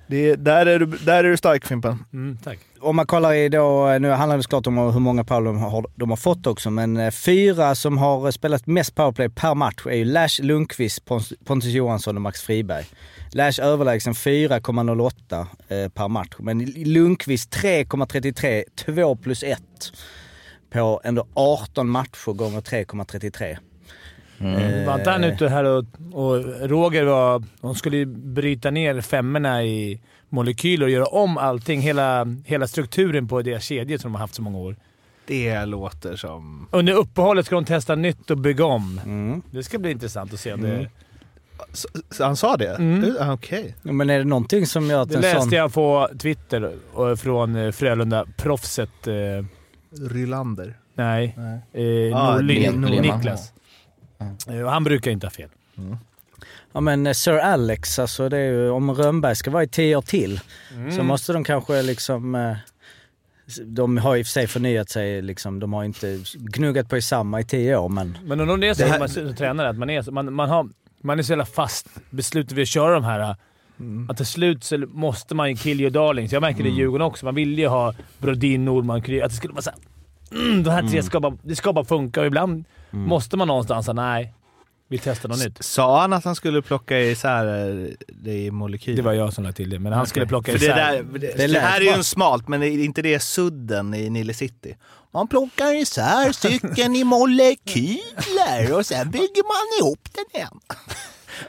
Det, där, är du, där är du stark Fimpen. Mm, tack. Om man kollar i då, nu handlar det såklart om hur många powerplay de har, de har fått också, men eh, fyra som har spelat mest powerplay per match är ju Lash Lundqvist, Pontus Johansson och Max Friberg. Lash överlägsen 4,08 eh, per match, men Lundqvist 3,33, 2 plus 1 på ändå 18 matcher gånger 3,33. Eh, Var inte han ute här och, och Roger var... De skulle bryta ner femmorna i molekyler och göra om allting. Hela, hela strukturen på deras kedjor som de har haft så många år. Det låter som... Under uppehållet ska de testa nytt och bygga om. Mm. Det ska bli intressant att se. om Det, Så, så han sa det? Mm. Ah, Okej. Ja, Men är det någonting som gör att det en läste sån... jag på Twitter och från eh, Frölunda-proffset... Eh, Rylander. nej, Nej. eh, Ah, Norlin, Lehmann. Niklas. Eh, och han brukar inte ha fel. Ja men eh, Sir Alex, alltså det är ju, om Rönnberg ska vara i tio år till så måste de kanske liksom... eh, De har i och för sig förnyat sig, liksom, de har inte gnuggat på i samma i tio år men... Men om det är så Det här- man tränare, att man är, man, man, har, man är så jävla fast besluten vid att köra de här. Att till slut så måste man ju kill your darlings. Jag märker det i Djurgården också. Man vill ju ha Brodin, Norman, Kry. Att det skulle vara såhär... Mm, de här tre ska bara, det ska bara funka och ibland måste man någonstans säga nej. Vi testar något nytt. Sa han att han skulle plocka isär eh, det i molekyler? Det var jag som lade till det, men han skulle plocka För det, isär. där, det, Det här är ju en smalt, men är inte det sudden i Nile City? Man plockar isär cykeln i molekyler och sen bygger man ihop den igen.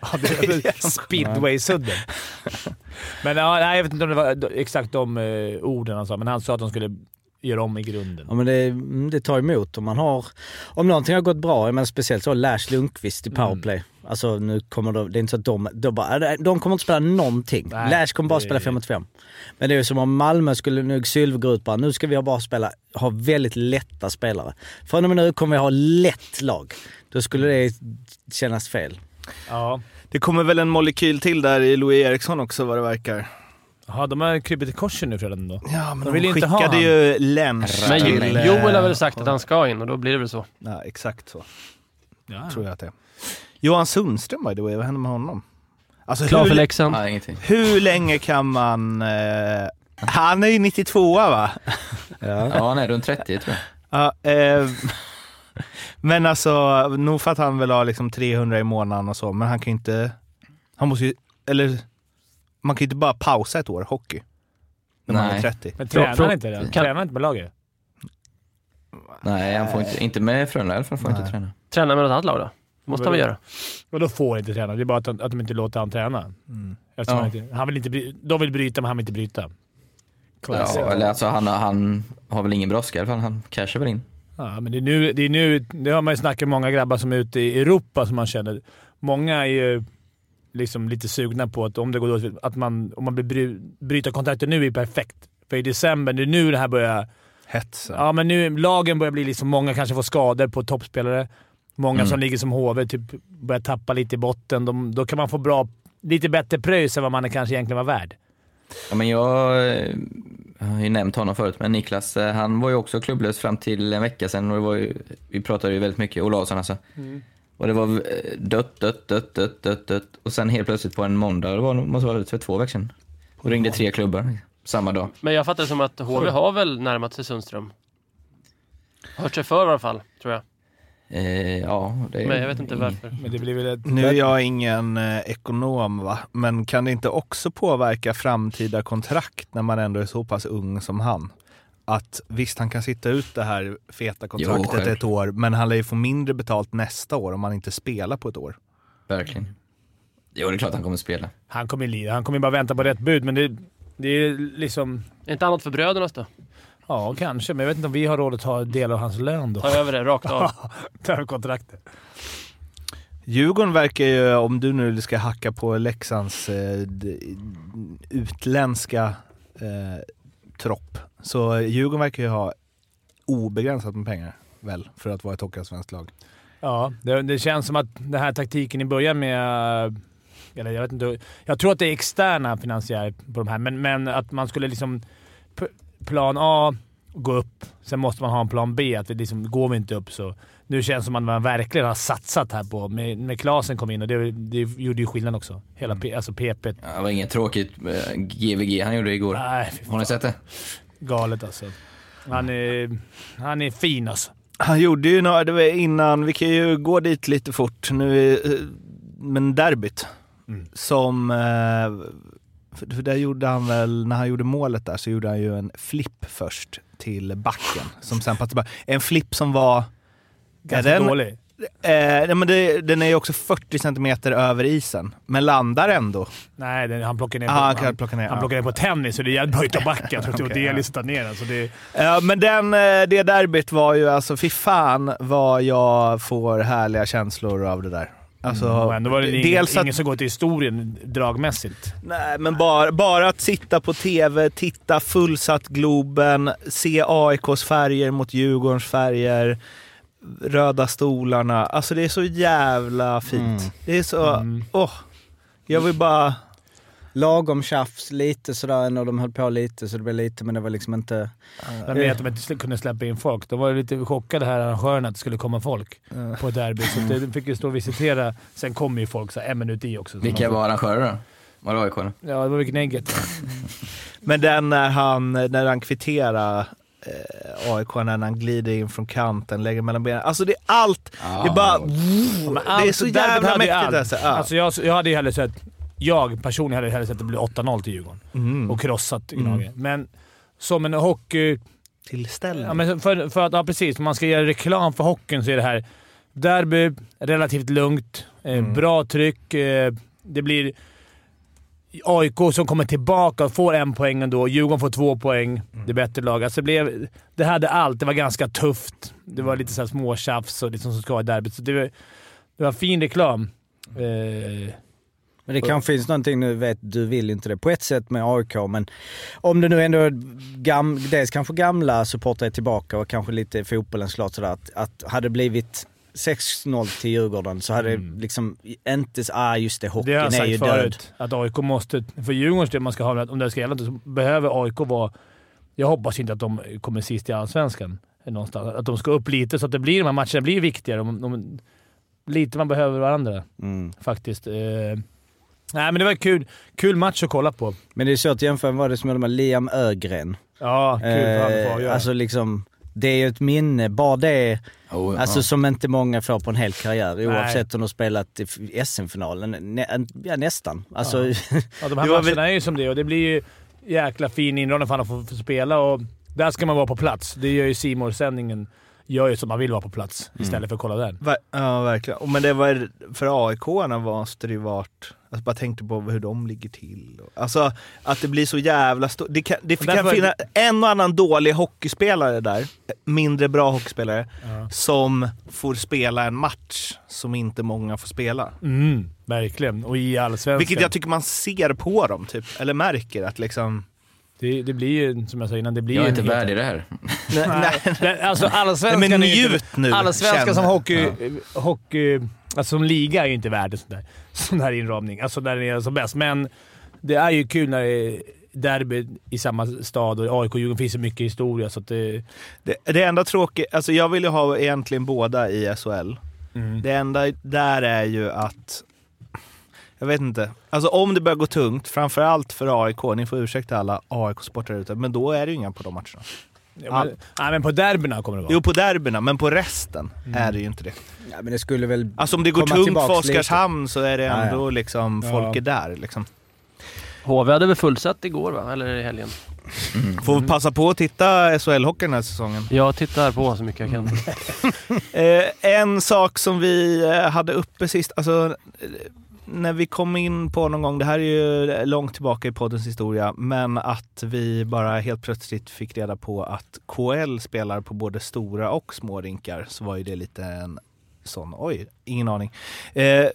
Ja, det är <laughs> Speedway-sudden. <laughs> Men ja, nej, jag vet inte om det var exakt de eh, orden han sa, men han sa att de skulle gör om i grunden. Ja men det, mm, det tar emot om man har, om någonting har gått bra, men speciellt så Lars Lundqvist i Mm. powerplay. Alltså nu kommer de, det är inte så att de, de, bara, de kommer inte spela någonting. Nej, Lash kommer bara det- spela 5 mot 5. Men det är ju som om Malmö skulle nu Sylve gå ut bara, nu ska vi bara spela, ha väldigt lätta spelare. Från och med nu kommer vi ha lätt lag. Då skulle det kännas fel. Ja. Det kommer väl en molekyl till där i Louis Eriksson också vad det verkar. Jaha, de har krypit i korsen nu redan då. Ja, men De de, vill inte ha skickade han. ju Lenz Men Till, eh, Joel har väl sagt att han ska in och då blir det väl så. Ja, exakt så Ja. tror jag att det är. Johan Sundström by the way, vad hände med honom? Alltså, Klar för hur, Leksand. Nej, ingenting. hur länge kan man... Eh, han är ju 92 va? Ja. Ja, han är runt 30 tror jag. Ja, eh, <laughs> men alltså, nog för att han vill ha liksom 300 i månaden och så, men han kan ju inte... Han måste ju... Eller... Man kan ju inte bara pausa ett år hockey. När man är Nej. 30. Men tränar han inte det? Tränar han inte med laget? Nej, han får inte, inte med Frölunda i alla fall får han inte träna. Träna med något annat lag då? Måste han väl göra? Och då får han inte träna. Det är bara att, att de inte låter han träna. Eftersom Ja. han, inte, han vill inte, de vill bryta, men han vill inte bryta. Classic. Ja, eller alltså han, han har väl ingen brådska i alla fall. Han cashar väl in. Ja, men det är nu, det är nu, det har man ju snackat med många grabbar som är ute i Europa som man känner. Många är ju liksom lite sugna på att om det går dåligt, att man, om man blir bry, bryta kontakten nu är perfekt. För i december, det är nu det här börjar... Hetsen. Ja, men nu lagen börjar bli liksom... Många kanske får skador på toppspelare. Många Mm. som ligger som HV typ börjar tappa lite i botten. De, då kan man få bra, lite bättre pröjs än vad man kanske egentligen var värd. Ja, men jag, eh, jag har ju nämnt honom förut, men Niklas eh, han var ju också klubblös fram till en vecka sedan och det var ju, vi pratade ju väldigt mycket, Olausson alltså. Och det var eh, dött, dött, dött, dött, dött, dött. Och sen helt plötsligt på en måndag, det var, måste vara för två veckor sedan. Och ringde tre klubbar samma dag. Men jag fattar det som att HV har väl närmat sig Sundström? Hört sig för i alla fall, tror jag. Eh, ja, det är Men jag vet inte varför. Men det blir väl ett... Nu är jag ingen eh, ekonom va, men kan det inte också påverka framtida kontrakt när man ändå är så pass ung som han? Att visst, han kan sitta ut det här feta kontraktet självklart. ett år, men han lär ju få mindre betalt nästa år om han inte spelar på ett år. Verkligen. Jo, det är klart han kommer spela. Han kommer lida. Han kommer bara vänta på rätt bud, men det, det är liksom... Är inte annat för brödernas då? Ja, kanske. Men jag vet inte om vi har råd att ta del av hans lön då. Ta över det rakt av. <laughs> Ta över kontraktet. Djurgården verkar ju, om du nu ska hacka på Leksands eh, utländska eh, tropp, så Djurgården verkar ju ha obegränsat med pengar väl, för att vara ett hockeyallsvenskt lag. Ja, det, det känns som att den här taktiken i början med... Eller jag vet inte. Jag tror att det är externa finansiärer på de här, men, men att man skulle liksom... Plan A, gå upp. Sen måste man ha en plan B. Att vi liksom, går vi inte upp så... Nu känns det som att man verkligen har satsat här på... Med, med Klasen kom in och det, det gjorde ju skillnad också. Hela P, alltså PP. Ja, det var inget tråkigt GVG han gjorde igår. Nej, Har ni sett det? galet alltså. Han är, han är fin alltså. Han gjorde ju några, det var innan, vi kan ju gå dit lite fort nu, men derbyt. Mm. Som, eh, för, för där gjorde han väl, när han gjorde målet där så gjorde han ju en flipp först till backen. Som sen tillbaka. En flipp som var, Ganska den- dålig. eh, nej, men det, den är ju också 40 centimeter över isen, men landar ändå. Nej, den, han plockar ner Ah, han han, plocka ner. han ja. plockar ner på tennis så det är jävligt böjt av <laughs> backen. Jag tror att ja. liksom tar ner den. Så det, Ja, men den, eh, det derbyt var ju alltså, fy fan vad jag får härliga känslor av det där. Alltså, och ändå var det dels att ingen som går till historien dragmässigt. Nej, men bara, bara att sitta på TV, titta fullsatt Globen, se AIKs färger mot Djurgårdens färger, röda stolarna. Alltså det är så jävla fint. Mm. Det är så... Mm. Åh! jag vill bara... Lagom tjafs, lite sådär när de höll på lite så det blev lite men det var liksom inte... Jag vet att de inte kunde släppa in folk. De var ju lite chockade här arrangörerna att det skulle komma folk på ett derby. Så de fick ju stå och visitera. Sen kom ju folk så en minut i också. Så Vilka var arrangörer då? Var det AIK? Ja, det var ju Gnägget. <laughs> Men den när han, när han kvitterar eh, AIK, när han glider in från kanten, lägger mellan benen. Alltså det är allt. det är bara... Men det är så jävla mäktigt allt. alltså. Ja. Alltså jag, jag hade ju hellre sett... Jag personligen hade hellre sett att det blev 8-0 till Djurgården mm. och krossat Gnaget. Men som en hockey... Tillställning. Ja, men för, för att, ja, precis. Om man ska göra reklam för hockeyn så är det här derby, relativt lugnt, eh, Mm. bra tryck. Eh, det blir AIK som kommer tillbaka och får en poäng ändå. Djurgården får två poäng. Det är bättre lag. Alltså det, blev, det hade allt. Det var ganska tufft. Det var lite så här småtjafs och liksom som ska vara i derbyt. Så det, var, det var fin reklam. Eh, Men det kanske finns någonting, nu vet du vill inte det på ett sätt med AIK, men om det nu ändå är gam, dels kanske gamla supportrar är tillbaka och kanske lite fotbollen såklart sådär, att, att hade det blivit 6-0 till Djurgården så hade det liksom inte, ah just det, Mm. det har hockeyn jag är ju sagt död. förut. Att AIK måste... För Djurgårdens del, man ska ha, om det ska gälla, så behöver AIK vara... Jag hoppas inte att de kommer sist i Allsvenskan. Någonstans. Att de ska upp lite så att det blir, de här matcherna blir viktigare. De, de, lite man behöver varandra Mm. faktiskt. Eh, nej, men det var en kul, kul match att kolla på. Men det är svårt att jämföra med vad det som hände med Liam Ögren. Ja, kul för han Eh, avgöra. alltså liksom, det är ju ett minne, bara det, Oh, alltså ja. som inte många får på en hel karriär oavsett om de spelat i SM-finalen. Nä, ja, nästan. Alltså, Ja, <laughs> de här matcherna är ju som det och det blir ju jäkla fin inramning för att få spela och där ska man vara på plats. Det gör ju simor sändningen gör ju som man vill vara på plats istället för att kolla den. Ver- Ja, verkligen. Och Men det var, för AIK-arna måste det ju varit, alltså bara tänkte på hur de ligger till. Alltså att det blir så jävla stort. Det kan, det kan finnas en och annan dålig hockeyspelare där, mindre bra hockeyspelare, som får spela en match som inte många får spela. Mm, verkligen. Och i Allsvenskan. Vilket jag tycker man ser på dem, typ. Eller märker att liksom... det, det blir ju, som jag sa innan, det blir Jag är inte helt- värdig det här. Nej, <laughs> det- alltså Nej, men är ju inte- njut nu, Allsvenskan känn. som hockey, hockey... Alltså som liga är ju inte värd en sån där, <laughs> sån där inramning. Alltså där den är som bäst. Men det är ju kul när det är derby i samma stad och AIK och Djurgården finns så mycket historia så att det... Det, det enda tråkiga, alltså jag vill ju ha egentligen båda i SHL. Mm. Det enda där är ju att, jag vet inte, alltså om det börjar gå tungt, framförallt för AIK, ni får ursäkta alla AIK-sportare ute, men då är det ju inga på de matcherna. Ja, men, nej, men på derbyna kommer det vara. Jo, på derbyna, men på resten är det ju inte det. ja, men det skulle väl... Alltså om det går tungt för Oskarshamn så är det Ja, ja. ändå liksom, Ja. folk är där liksom. HV hade väl fullsatt igår va? Eller i helgen? Får vi passa på att titta SHL-hockey den här säsongen. Jag tittar på så mycket jag kan. <laughs> Eh, en sak som vi eh, hade uppe sist, alltså när vi kom in på någon gång, det här är ju långt tillbaka i poddens historia, men att vi bara helt plötsligt fick reda på att KL spelar på både stora och små rinkar, så var ju det lite en sån, oj, ingen aning. Eh,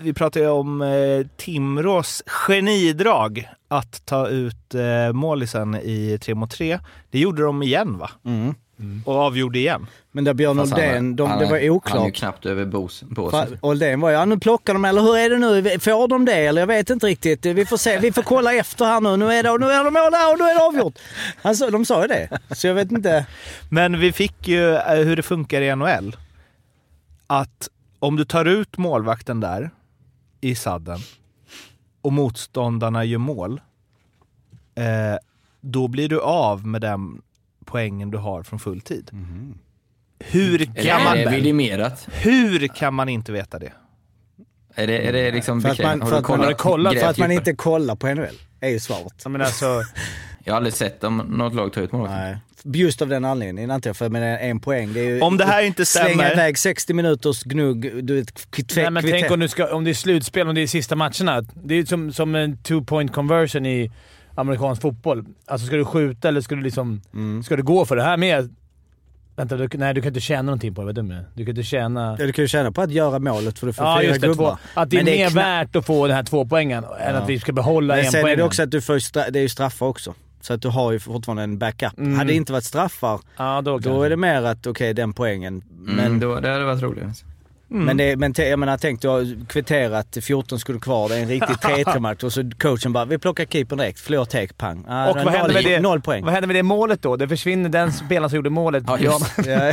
vi pratade ju om eh, Timrås genidrag att ta ut eh, målisen i 3 mot 3. Det gjorde de igen va? Mm. Och avgjorde igen. Men där Björn Oldén, de, det var Han är ju oklart. knappt över båsen. Oldén var ja nu plockar de eller hur är det nu? Får de det eller jag vet inte riktigt. Vi får se, vi får kolla efter här nu. Nu är det, nu är det mål och nu är det avgjort. Alltså, de sa ju det. Så jag vet inte. Men vi fick ju eh, hur det funkar i NHL. Att om du tar ut målvakten där i sadden och motståndarna gör mål, eh, då blir du av med den poängen du har från full tid. Hur, Eller kan man, vidimerat? hur kan man inte veta det? Är det, är det liksom För att man- för att man har kollat, För att man inte kollar på NHL, är ju svaret. Ja, men alltså, <laughs> Jag har aldrig sett om något lag tar ut målvakten. Nej. Just av den anledningen, inte jag. För med en poäng, det är ju... Om det här inte Slänga stämmer, iväg 60 minuters gnugg, du vet, kvitt, nej, men tänk om, du ska, om det är slutspel, om det är sista matcherna. Det är som, som en two point conversion i amerikansk fotboll. Alltså ska du skjuta eller ska du liksom... Mm. Ska du gå för det här med... Vänta, du, nej du kan inte tjäna någonting på det. Vad dum jag är. Du kan inte tjäna... Ja, du kan ju tjäna på att göra målet för du får Ja, fyra just det. gubbar. Två, att det är Men mer kna- värt att få den här två poängen än att vi ska behålla Men en sen poäng. är det också att du får stra- det är ju straffar också. Så att du har ju fortfarande en backup. Mm. Hade det inte varit straffar, ja, då, då är det mer att okej, den poängen. Men Men, då, det hade varit roligt. Alltså. men, det, men jag menar, tänk du har kvitterat 14 skulle kvar, det är en riktig <laughs> 3-3 match och så coachen bara, vi plockar keepern direkt, förlorar take, pang. Ah, Och vad händer noll, med det? Noll poäng. Vad händer med det målet då? Det försvinner den <laughs> spelaren som gjorde målet. Ja, just <laughs> Ja,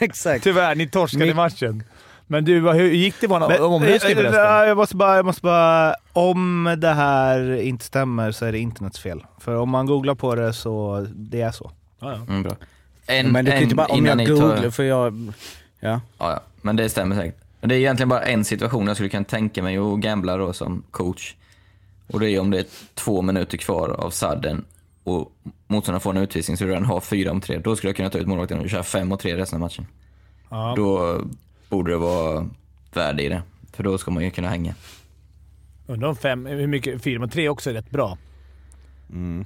exakt. Tyvärr, ni torskade Mitt- matchen. Men du, hur gick det? En omröstning förresten? ja, jag, måste bara, jag måste bara... Om det här inte stämmer så är det internets fel. För om man googlar på det så det är så. Ja, ja. Mm, bra. En, Men du kan ju inte bara, om jag ni tar- googlar, för jag... Ja. Ja, ja, men det stämmer säkert. Men det är egentligen bara en situation jag skulle kunna tänka mig att gambla då som coach. Och det är om det är två minuter kvar av sadden och motståndaren får en utvisning så du redan har fyra om tre. Då skulle jag kunna ta ut målvakten och köra fem och tre resten av matchen. Ja. Då borde det vara värde i det. För då ska man ju kunna hänga. Undrar om fem, hur mycket, fyra mot tre också är rätt bra.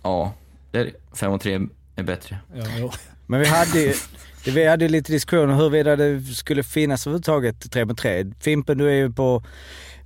Ja, det är, fem och tre är bättre. Ja, jo. Men vi hade ju <laughs> det- vi hade lite diskussion om huruvida det skulle finnas överhuvudtaget 3 mot 3. Fimpen, du är ju på...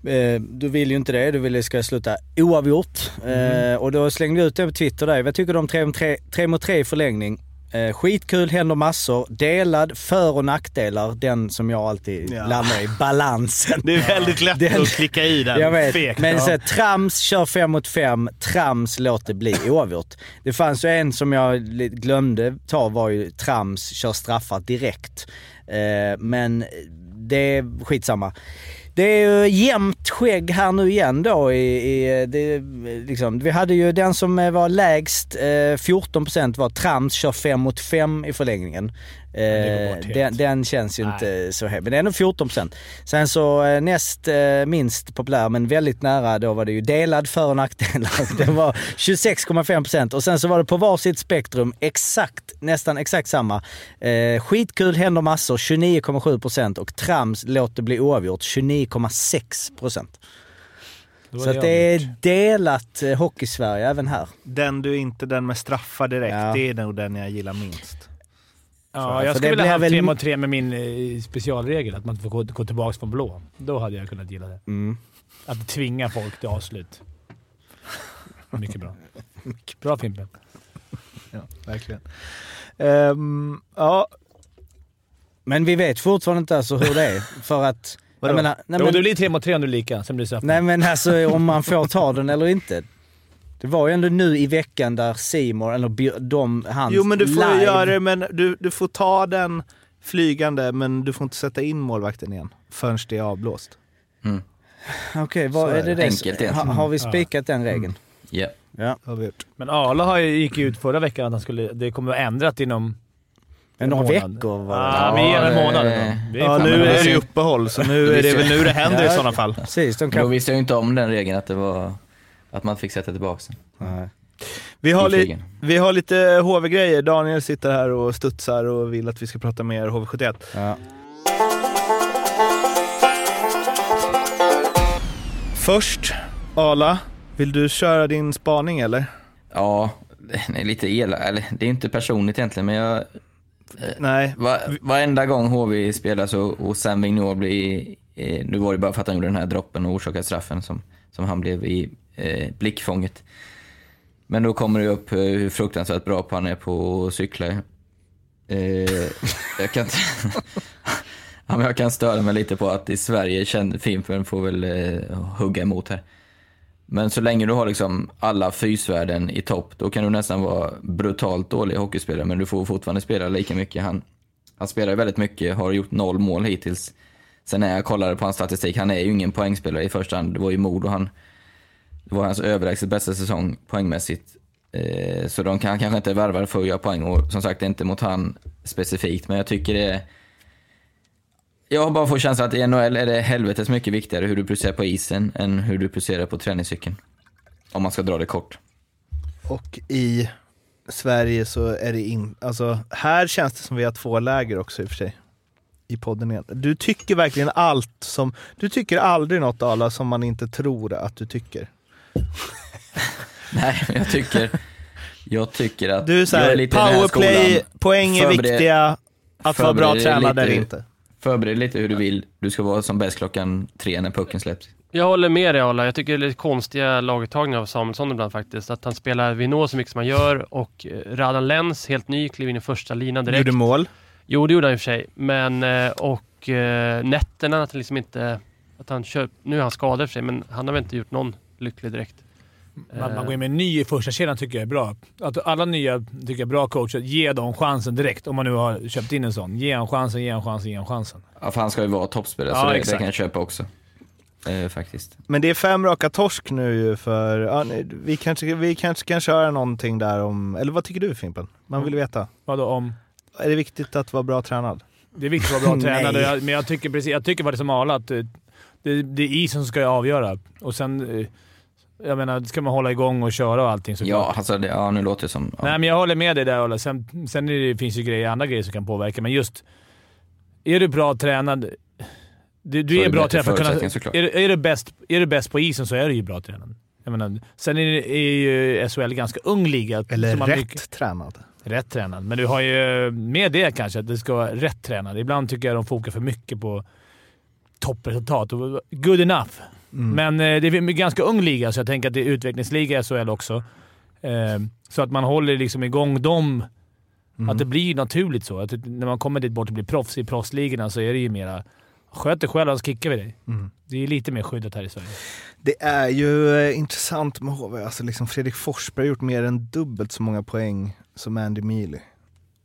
Eh, du vill ju inte det. Du vill att det ska sluta oavgjort. Eh, och då slängde jag ut det på Twitter där. Vad tycker du om 3 mot 3, 3, mot 3 i förlängning? Eh, skitkul, händer massor. Delad för och nackdelar. Den som jag alltid Ja. landar i. <laughs> Balansen. Det är väldigt lätt Den- att klicka i den. Jag vet, Fegt, men ja. så, trams kör fem mot fem, trams låt det bli oavgjort. Det fanns ju en som jag glömde ta var ju trams kör straffar direkt. Eh, men det är skitsamma. Det är ju jämnt skägg här nu igen då i, i det, liksom, Vi hade ju den som var lägst, eh, 14% var trams kör 5 mot 5 i förlängningen det Eh, den, den känns ju Nej. inte så het, men det är ändå 14%. Sen så eh, näst eh, minst populär, men väldigt nära, då var det ju delad för och nackdelar. <laughs> Det var 26,5% och sen så var det på varsitt spektrum exakt, nästan exakt samma. Eh, skitkul, händer massor, 29,7% och trams, låt det bli oavgjort, 29,6%. Då var Så att det är delat eh, Hockeysverige även här. Den du inte, den med straffar direkt, Ja. det är nog den jag gillar minst. Ja, jag skulle vilja ha väl- tre mot tre med min eh, specialregel, att man inte får gå, gå tillbaka från blå. Då hade jag kunnat gilla det. Mm. Att tvinga folk till avslut. Mycket bra. <laughs> Bra Fimpen. Ja, verkligen. Ehm, ja, Men vi vet fortfarande inte alltså hur det är. För att... Vadå? Jag menar, nej, Jo, men, det blir tre mot tre om du är lika, sen blir det straff. nej men alltså om man får ta den eller inte. Det var ju ändå nu i veckan där Simon eller de, hans jo men du får live, göra det, men du, du får ta den flygande, men du får inte sätta in målvakten igen förrän det är avblåst. Mm. Okej, vad Så är är det? det. Enkelt ha, har vi spikat den regeln? Ja. Ja. Har vi gjort. Men Arla har ju, gick ut förra veckan att han skulle, det kommer att ändrat inom Men några månad. veckor var det. Vi ger en månad. Ja, nu är det ju uppehåll, så nu är det väl nu det händer i sådana fall. Precis, de Men Då kan... visste jag ju inte om den regeln, att det var att man fick sätta tillbaka den. Nej. Vi har, li- vi har lite HV-grejer. Daniel sitter här och studsar och vill att vi ska prata mer HV71. Ja. Först, Ala, vill du köra din spaning eller? Ja, det är lite elak, eller det är inte personligt egentligen, men jag... Nej. Va, varenda gång HV spelar så, och Sam Vignor blir... Eh, nu var det bara för att han gjorde den här droppen och orsakade straffen som, som han blev i eh, blickfånget. Men då kommer det upp eh, hur fruktansvärt bra på han är på att cykla. Eh, jag kan <laughs> ja, men jag kan störa mig lite på att i Sverige känner Fimpen får väl eh, hugga emot här. Men så länge du har liksom alla fysvärden i topp, då kan du nästan vara brutalt dålig hockeyspelare, men du får fortfarande spela lika mycket. Han, han spelar ju väldigt mycket, har gjort noll mål hittills. Sen när jag kollade på hans statistik, han är ju ingen poängspelare i första hand. Det var ju Modo han... Det var hans överlägset bästa säsong poängmässigt. Eh, så de kan kanske inte värva för att göra poäng och som sagt, det är inte mot han specifikt, men jag tycker det är... Jag har bara fått känslan att i NHL är det helvetes mycket viktigare hur du presterar på isen än hur du presterar på träningscykeln. Om man ska dra det kort. Och i Sverige så är det in... Alltså, här känns det som vi har två läger också i och för sig. I podden igen. Du tycker verkligen allt som... Du tycker aldrig något Ala som man inte tror att du tycker. <laughs> Nej, men jag tycker... Jag tycker att... Du är såhär, powerplay, poäng är Förbered- viktiga. Att vara bra tränad eller inte. Förbered lite hur du vill. Du ska vara som bäst klockan tre när pucken släpps. Jag håller med dig Arla. Jag tycker det är lite konstiga laguttagningar av Samuelsson ibland faktiskt. Att han spelar Vinå så mycket som han gör och eh, Radan Lenz, helt ny, klev in i första linan direkt. Gjorde mål. Jo, det gjorde han i och för sig. Men, eh, och eh, nätterna, att han liksom inte... Att han kör, nu är han skadad för sig, men han har väl inte gjort någon lycklig direkt. Man, man går in med en ny i första kedjan tycker jag är bra. Att alla nya tycker jag är bra coacher. Ge dem chansen direkt. Om man nu har köpt in en sån. Ge han chansen, ge han chansen, ge han chansen. Ja, för han ska ju vara toppspelare, Ja, så det, det kan jag köpa också. Eh, faktiskt. Men det är fem raka torsk nu ju för... Ja, vi, kanske, vi kanske kan köra någonting där om... Eller vad tycker du Fimpen? Man vill veta. Vadå om... Är det viktigt att vara bra tränad? Det är viktigt att vara bra <laughs> tränad, Jag- men jag tycker, precis, jag tycker faktiskt som Arla att eh, det, det är isen som ska avgöra. Och sen... Jag menar, ska man hålla igång och köra och allting såklart. Ja, alltså, det, ja, nu låter det som... Ja. Nej, men jag håller med dig där Arla. Sen, sen det, finns ju grejer, andra grejer som kan påverka, men just... Är du bra tränad... Du, Så du är är det bra tränare för att kunna... såklart. Är, du- är, du bäst, är du bäst på isen så är du ju bra tränare. Jag menar, sen är, är ju SHL ganska ung liga. Eller rätt mycket- tränad. rätt tränad. Men du har ju med det kanske, att det ska vara rätt tränad. Ibland tycker jag de fokar för mycket på toppresultat. och Good enough. Men eh, det är en ganska ung liga, så jag tänker att det är utvecklingsliga i SHL också. Eh, så att man håller liksom igång dem. Att det blir naturligt så. Att när man kommer dit bort och blir proffs i proffsligorna så är det ju mera Sköt dig själv, annars kickar vi dig. Det är lite mer skyddat här i Sverige. Det är ju eh, intressant med HV. Alltså liksom Fredrik Forsberg har gjort mer än dubbelt så många poäng som Andy Mealy.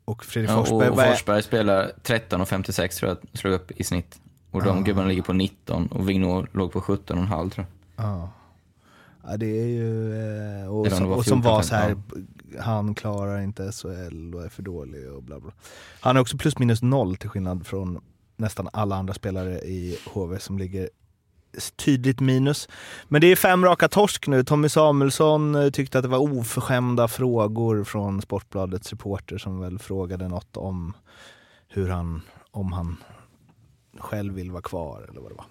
Och Fredrik Ja, Forsberg, och vad är- Forsberg spelar 13 och 56 tror jag, slog upp i snitt. Och de gubbarna ligger på 19 och Vigneault låg på 17,5 tror jag. Ja. ja, det är ju... eh, Och, som, var och som 14, var så här, han klarar inte SHL och är för dålig och bla bla. Han är också plus minus noll till skillnad från nästan alla andra spelare i HV som ligger tydligt minus. Men det är fem raka torsk nu. Tommy Samuelsson eh, tyckte att det var oförskämda frågor från Sportbladets reporter som väl frågade något om hur han, om han själv vill vara kvar eller vad det var.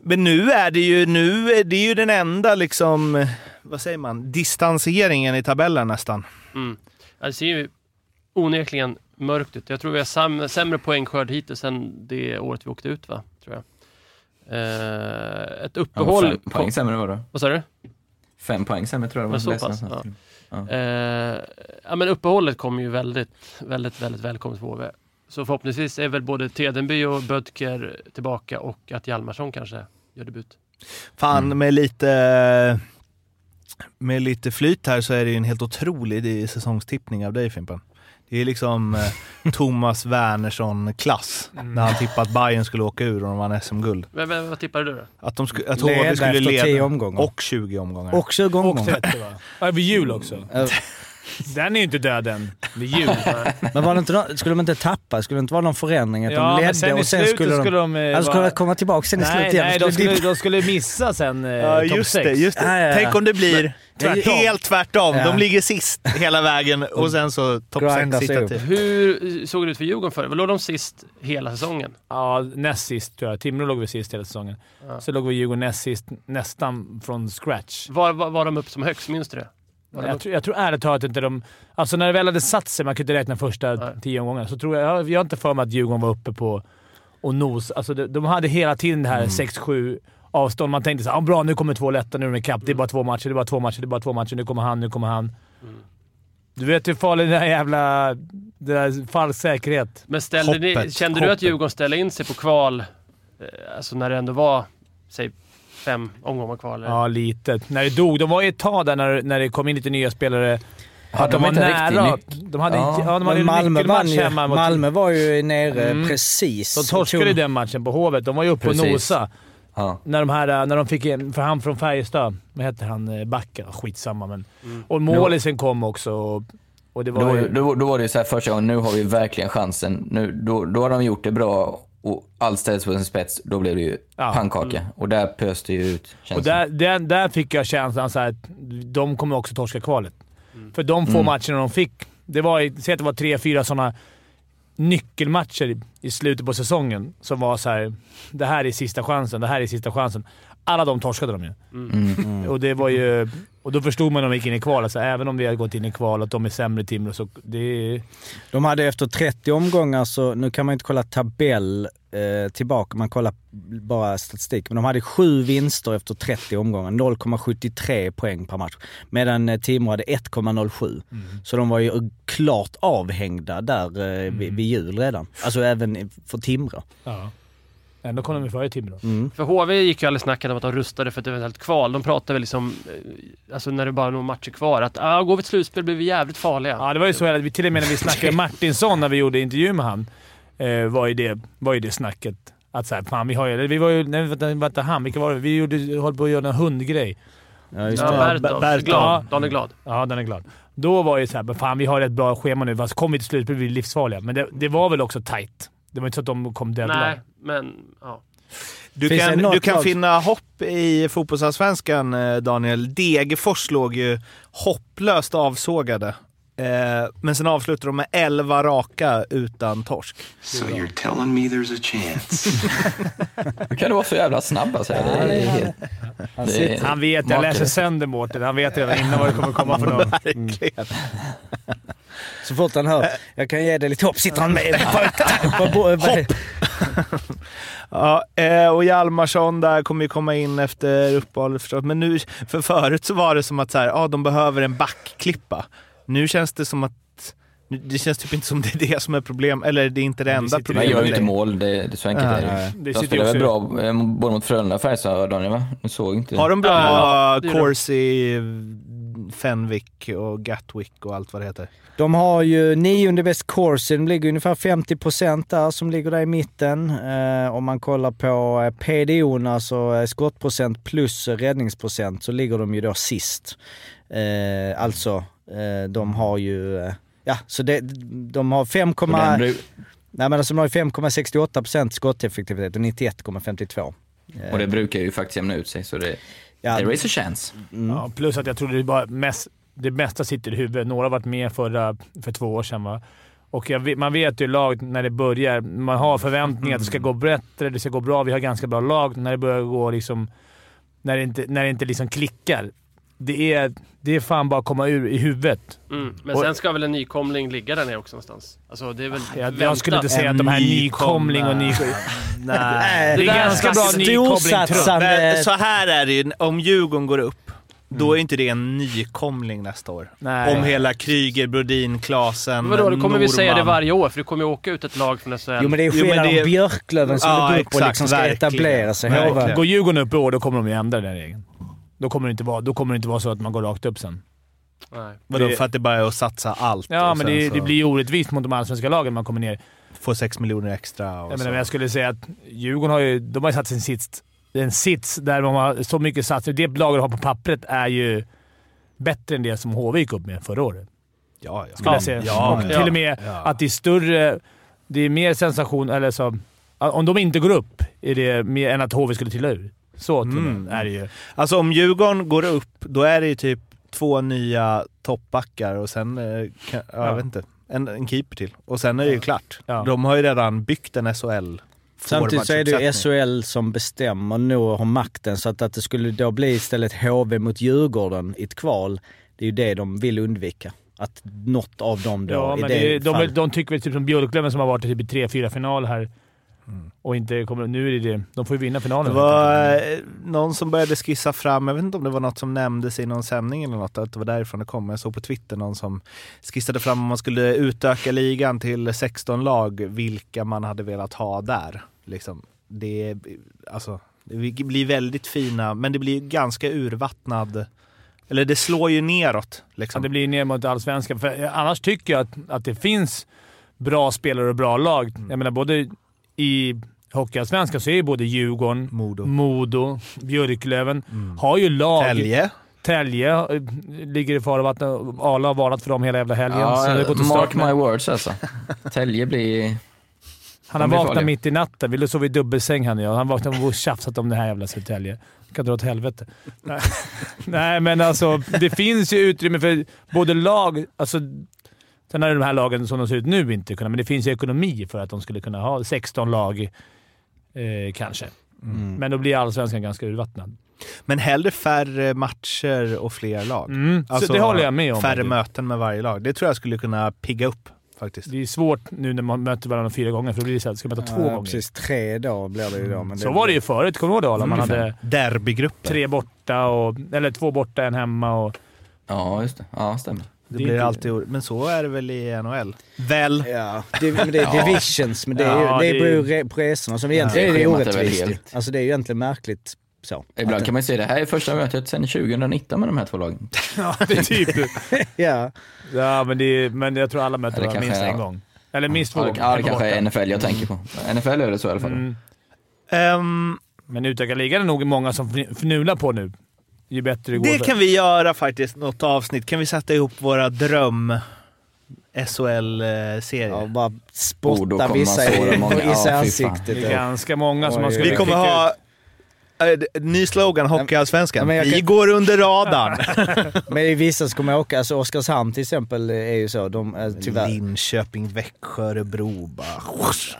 Men nu är det ju, nu är det ju den enda liksom, vad säger man, distanseringen i tabellen nästan. Mm. Ja, det ser ju onekligen mörkt ut. Jag tror vi har sam- sämre poängskörd hittills än det året vi åkte ut va? Tror jag. Eh, ett Ja, uppehåll... fem poäng sämre var det. Vad sa du? Fem poäng sämre tror jag det Men så var. pass, ja. någonstans. Eh, ja, men uppehållet kommer ju väldigt, väldigt, väldigt välkommet för HV. Så förhoppningsvis är väl både Tedenby och Bödker tillbaka och att Hjalmarsson kanske gör debut. Fan, Mm. med lite med lite flyt här så är det ju en helt otrolig säsongstippning av dig Fimpen. Det är liksom eh, <laughs> Thomas Wernersson-klass när han tippade att Bayern skulle åka ur och de vann SM-guld. Men, men, vad tippar du då? Att, de sku, att HV skulle leda. 10 omgångar. Och 20 omgångar. Och 20 Och omgångar. 30 va? Ja, vid jul också. Den är ju inte död än. Vid jul. <laughs> Men var det inte, skulle de inte tappa? Skulle det inte vara någon förändring? Att Ja, de ledde sen i och sen slutet skulle de... skulle de, eh, alltså skulle de komma tillbaka sen i Nej, slutet igen? nej de, skulle, de skulle missa sen eh, Ja, topp just sex. det. Just det. Ja, ja, ja. Tänk om det blir Tvärtom. helt tvärtom. Ja. De ligger sist hela vägen och sen så topp 6 sista upp. tid. Hur såg det ut för Djurgården förr? Låg de sist hela säsongen? Ja, näst sist tror jag. Timrå låg vi sist hela säsongen. Ja. Så låg vi Djurgården näst sist, nästan från scratch. Var, var, var de upp som högst? Minns du det? De Jag tror, jag tror ärligt talat inte de... Alltså när det väl hade satt sig, man kunde inte räkna första Nej. tio omgångarna, så tror jag... Jag, har inte för mig att Djurgården var uppe på och nos. Alltså de, de hade hela tiden det här 6-7 avstånd. Man tänkte såhär, ah, bra nu kommer två lätta, nu är de ikapp. Det är bara två matcher, det är bara två matcher, det är bara två matcher. Nu kommer han, nu kommer han. Du vet hur farlig den där jävla... Det där falsk säkerhet. Men ställde ni, Hoppet, kände du att hoppet. Djurgården ställde in sig på kval, eh, alltså när det ändå var, säg fem omgångar kvar? Eller? Ja, lite. När det dog. De var ju ett tag där när, när det kom in lite nya spelare. Ja, att de de var nära. De hade, Ja. ja. de hade Malmö, vann ju, hemma mot- Malmö var ju nere Mm. precis. De torskade ju Tog- den matchen på Hovet. De var ju uppe och Precis. nosa. Ja. När de, här, när de fick en, för han från Färjestad, vad heter han, eh, backen? Skitsamma men. Mm. Och målisen kom också och, och det var Då, ju... då, då var det ju så här första gången, nu har vi verkligen chansen. Nu, då, då har de gjort det bra och allt ställs på sin spets. Då blev det ju Ja. pannkaka. Och där pöste ju ut Och känslan. där, där, där fick jag känslan så här att de kommer också torska kvalet. För de få Mm. matcherna de fick, det var, säg att det var tre, fyra sådana nyckelmatcher i- i slutet på säsongen som var så här. Det här är sista chansen, det här är sista chansen. Alla de torskade de ju. Mm. Och det var ju... Och då förstod man när de gick in i kval, alltså, även om vi hade gått in i kval, att de är sämre Timrå, så det. De hade efter 30 omgångar, så nu kan man inte kolla tabell eh, tillbaka, man kollar bara statistik. Men de hade sju vinster efter 30 omgångar, 0,73 poäng per match. Medan eh, Timrå hade 1,07. Så de var ju klart avhängda där eh, vid, vid jul redan. Alltså även för Timrå. Ja. Ändå kom de ju före Timrå. Mm. För HV gick ju aldrig snacket om att de rustade för ett eventuellt kval. De pratade väl liksom, eh, alltså när det bara är några matcher kvar, att ah, går vi till slutspel blir vi jävligt farliga. Ja, det var ju så att vi till och med när vi snackade <laughs> Martinsson, när vi gjorde intervju med han, eh, var, ju det, var ju det snacket. Att såhär, fan vi har ju... Vi var ju... Nej, vänta, vänta han. Vilka var det? Vi gjorde, höll på att göra en hundgrej. Ja, just Ja, det. Bertov. Bertov. Glad. Daniel Glad. Ja, den är glad. Då var ju såhär, fan vi har ett bra schema nu. Fast kommer vi till slutspel blir vi livsfarliga. Men det, det var väl också tight. Det var inte så att de kom deadline. Nej, men ja. Du Finns kan, du kan lag- finna hopp i fotbollsallsvenskan, eh, Daniel. Degerfors låg ju hopplöst avsågade Eh, men sen avslutar de med 11 raka utan torsk. So you're telling me there's a chance? <laughs> Hur kan du vara så jävla snabb alltså? Det är. Han är Han vet, jag läser sönder Mårten. Han vet redan innan vad det kommer komma för någon. <laughs> Verkligen. Så fort han hör “jag kan ge dig lite hopp” sitter han med på, på, <laughs> Ja, eh, och Hjalmarsson där kommer ju komma in efter uppehållet förstås. Men nu, för förut så var det som att så här, ja, de behöver en backklippa. Nu känns det som att nu- det känns typ inte som det är det som är problem eller det är inte det enda sitter- Man problemet. gör ju inte mål, det, det är så enkelt Ja, är det. De sitter spelar väl ju bra eh, både mot Frölunda och Färjestad, ni va? Ni såg inte Har de bra Ja. Corsi, Fenwick och Gatwick och allt vad det heter? De har ju nionde bäst Corsi, de ligger ungefär 50% där som ligger där i mitten. Eh, om man kollar på eh, PDO, alltså eh, skottprocent plus räddningsprocent, så ligger de ju då sist. Eh, alltså, eh, de har ju, eh, ja, så det, de har 5, Och den bru- nej men alltså de har ju 5,68% skotteffektivitet och 91,52. och det brukar ju faktiskt jämna ut sig, så det, Ja, there is a chance. mm. Ja, plus att jag trodde det, bara mest, det mesta sitter i huvudet. Några har varit med förra, för två år sedan. Va? Och jag, vet- man vet ju lag när det börjar. Man har förväntningar att det ska gå bättre, det ska gå bra. Vi har ganska bra lag. När det börjar gå liksom... När det inte, när det inte liksom klickar. Det är, det är fan bara att komma ur i huvudet. Mm. Men Och- sen ska väl en nykomling ligga där nere också någonstans? Alltså det är väl Jag, jag skulle inte säga En att de här nykom- nykomling och ny... <laughs> Nej. Det är där ganska bra Men så här är det ju, om Djurgården går upp, då Mm. är inte det en nykomling nästa år. Nej. Om hela Kryger, Brodin, Klasen, Men vadå, då kommer vi säga det Norman. varje år för det kommer ju åka ut ett lag från SHL. Jo men det är skillnad det- om Björklöven som Ja, går upp och liksom ska etablera sig. Går Djurgården upp i år, då kommer de ju ändra den regeln. Då kommer det inte vara, då kommer det inte vara så att man går rakt upp sen. Nej. Vadå, Det- för att det bara är att satsa allt? Ja, men det, så det blir ju orättvist mot de allsvenska lagen man kommer ner. Få sex miljoner extra och Jag, så. menar, jag skulle säga att Djurgården har ju, de har ju satt sin sits, en sits där de har så mycket satsningar. Det laget har på pappret är ju bättre än det som HV gick upp med förra året. ja, ja. Skulle jag säga. Ja, och ja. till och med Ja. att det är större... Det är mer sensation, eller så... Om de inte går upp är det mer än att HV skulle trilla ur. Så till Mm. är det ju. Alltså om Djurgården går upp, då är det ju typ två nya toppbackar och sen, eh, kan, ja, jag Ja. vet inte, en, en keeper till. Och sen är det ju klart. Ja. De har ju redan byggt en SHL Samtidigt så är det ju. SHL som bestämmer nu och har makten så att, att det skulle då bli istället HV mot Djurgården i ett kval, det är ju det de vill undvika. Att något av dem då Ja, i men det, det, de, fallet. de tycker väl typ som Björklöven som har varit i typ i tre, fyra finaler här och inte kommer... Nu är det det. De får ju vinna Det finalen. var eh, någon som började skissa fram, jag vet inte om det var något som nämndes i någon sändning eller något, att det var därifrån det kom. Jag såg på Twitter någon som skissade fram om man skulle utöka ligan till 16 lag, vilka man hade velat ha där. Liksom. Det, alltså, det blir väldigt fina, men det blir ganska urvattnad, eller det slår ju neråt. Ja, Liksom. det blir ner mot allsvenskan. För annars tycker jag att, att det finns bra spelare och bra lag. Jag menar, både i Hockeyallsvenskan så är ju både Djurgården, Modo. Modo, Björklöven har ju lag. Tälje. Tälje eh, ligger i farvattnet. Arla har varnat för dem hela jävla helgen. så det Ja, mark my words alltså. Tälje blir... Han har vaknat farliga. mitt i natten. Vi sov i dubbelsäng han och jag. Han vaknade och tjafsat om det här jävla Södertälje. kan dra åt helvete. Nej. <laughs> Nej, men alltså det finns ju utrymme för både lag... Alltså, sen är de här lagen som de ser ut nu inte kunna, men det finns ju ekonomi för att de skulle kunna ha 16 lag eh, kanske. Mm. Men då blir allsvenskan ganska urvattnad. Men hellre färre matcher och fler lag. Mm. Alltså, så det håller jag med om. Färre möten med varje lag. Det tror jag skulle kunna pigga upp faktiskt. Det är svårt nu när man möter varandra fyra gånger, för då blir det så här, ska man möta två ja, gånger. precis. Tre då blir det ju då. Men Så var det ju förut. Kommer du ihåg det Arla? Man Ungefär. hade Derbygrupper. tre borta, och, eller två borta, en hemma. Och, Ja, just det. Ja, stämmer. Det, Det är blir inte- alltid. Men så är det väl i NHL? Väl? Ja, det, men det är divisions, men det, är ju, Ja, det det- beror ju re- på resorna. Som egentligen är det är orättvist. helt- Alltså det är ju egentligen märkligt så. Ibland Att- kan man ju säga det här är första mötet sedan 2019 med de här två lagen. <laughs> ja, det är typ <laughs> Ja, Ja, men, det är, men jag tror alla möter varandra minst en gång. Eller minst två Ja, det, gånger. ja, det En kanske är. NFL jag tänker på. NFL är det så i alla fall. Mm. Ehm, Men utökad liga är det nog många som fn- fnular på nu. Ju bättre det går. det kan vi göra faktiskt, något avsnitt. Kan vi sätta ihop våra dröm SHL-serier? ja bara spotta vissa i, <laughs> i ansiktet. det är ganska många som man skulle vi kommer ha... Äh, ny slogan, Ja, Hockeyallsvenskan. Vi kan- går under radarn. <laughs> Men i vissa så kommer jag åka, alltså Oskarshamn till exempel är ju så, de, tyvärr. Linköping, Växjö, Örebro bara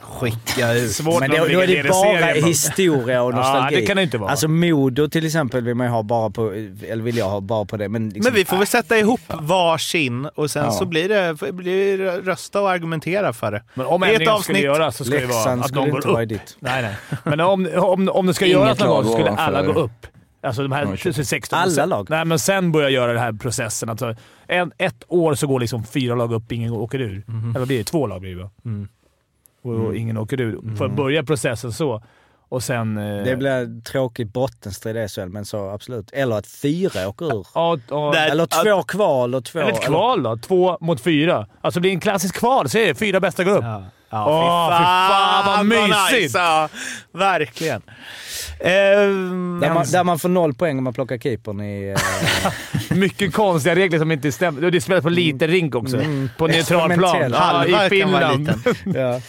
skicka ut. Svårt Men när då, de är det bara serien. historia och Ja, nostalgi. det kan det inte vara. Alltså Modo till exempel vill man ju ha bara på, eller vill jag ha bara på det. Men, liksom, Men vi får väl sätta ihop varsin och sen Ja. så blir det, blir det rösta och argumentera för det. Men om Det ändringen skulle avsnitt. göras så ska det vara Leksand att skulle någon går inte upp. vara i ditt. Nej, nej. Men om, om, om det ska göras någon gång skulle ovanför. alla gå upp. Alltså de här Ja, kör. 16 Alla lag? Nej, men sen börjar göra den här processen. Alltså, en, ett år så går liksom fyra lag upp, ingen åker ur. Eller vad blir det? Två lag blir det? Mm. Och, och ingen åker ur. För att börja processen så. Och sen... eh, Det blir en tråkig bottenstrid i SHL, men så absolut. Eller att fyra åker ur. Ja, ja, Eller två kval och två... eller ett kval då. Två mot fyra. Alltså det blir en klassisk kval. Så är det. Fyra bästa går upp. Ja, ja Åh, fy fan, vad mysigt! nice, ja. Verkligen. Ehm, Där man, där man får noll poäng om man plockar keepern i... Eh, <laughs> Mycket konstiga regler som inte stämmer. Det spelas på liten rink också. På neutral plan. Experimentell. Ja, Halva I kan vara Finland. liten. <laughs> ja.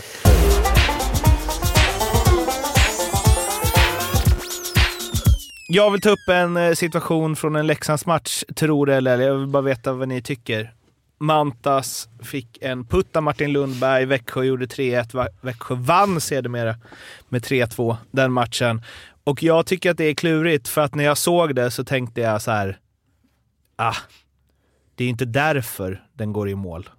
Jag vill ta upp en eh, situation från en Leksandsmatch, tror det eller jag vill bara veta vad ni tycker. Mantas fick en putt av Martin Lundberg, Växjö gjorde 3-1, Växjö vann sedermera med 3-2 den matchen. Och jag tycker att det är klurigt, för att när jag såg det så tänkte jag så här. Ah, det är inte därför den går i mål,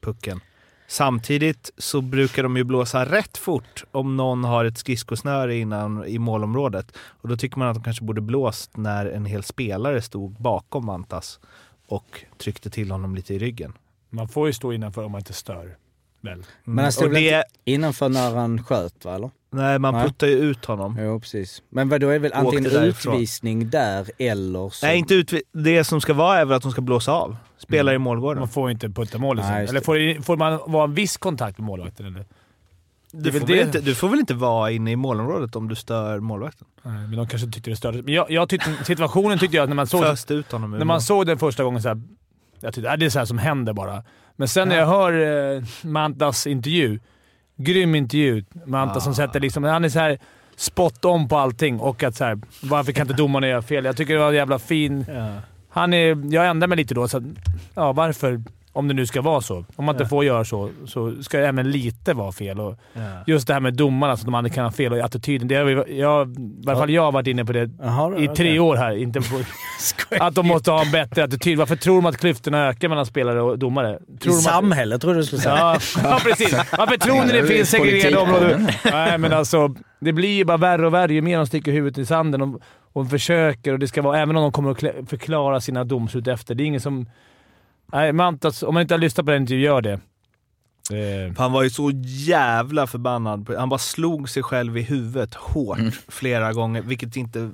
pucken. Samtidigt så brukar de ju blåsa rätt fort om någon har ett skridskosnöre innan i målområdet. Och då tycker man att de kanske borde blåst när en hel spelare stod bakom Mantas och tryckte till honom lite i ryggen. Man får ju stå innanför om man inte stör. Väl? Men han stod och väl det, inte innanför när han sköt, va? Eller? nej, man Nej. puttar ju ut honom. Jo, precis. Men vad då är det väl antingen utvisning där eller så... Nej, inte ut, det som ska vara är väl att de ska blåsa av. Spelare i målgården. Man får inte putta mål liksom. Nej, Eller får, får man vara en viss kontakt med målvakten? Eller? Du får, det- väl inte, du får väl inte vara inne i målområdet om du stör målvakten? Nej, men de kanske tyckte det störde. Men jag, jag tyckte, situationen tyckte jag att när man såg, Föst ut honom när man såg den första gången så här, jag tyckte, äh, det är så här som händer bara. Men sen när jag hör eh, Mantas intervju, grym intervju. Mantas Ah. som sätter liksom, han är så här spot on på allting och att så här, varför kan inte domarna göra fel? Jag tycker det var en jävla fin... Ja. Han är, jag ändrar mig lite då, så att, ja varför? Om det nu ska vara så. Om man inte Ja. får göra så, så ska det även lite vara fel. Och Ja. just det här med domarna, så de andra kan ha fel och attityden. Det har vi, jag, I alla fall jag har varit inne på det Jaha, i tre år här. Inte på, <laughs> att de måste ha en bättre attityd. Varför tror de att klyftorna ökar mellan spelare och domare? I Tror att, samhället tror du du skulle säga. Ja, <laughs> ja, precis. Varför tror ni det finns segregerade områden? Nej, men alltså. Det blir ju bara värre och värre ju mer de sticker huvudet i sanden och, och försöker. Och det ska vara, även om de kommer att förklara sina domslut efter. Det är ingen som... Nej, Mantas, om man inte har lyssnat på den intervjun, gör det. Eh, Han var ju så jävla förbannad. Han bara slog sig själv i huvudet hårt Mm. flera gånger, vilket inte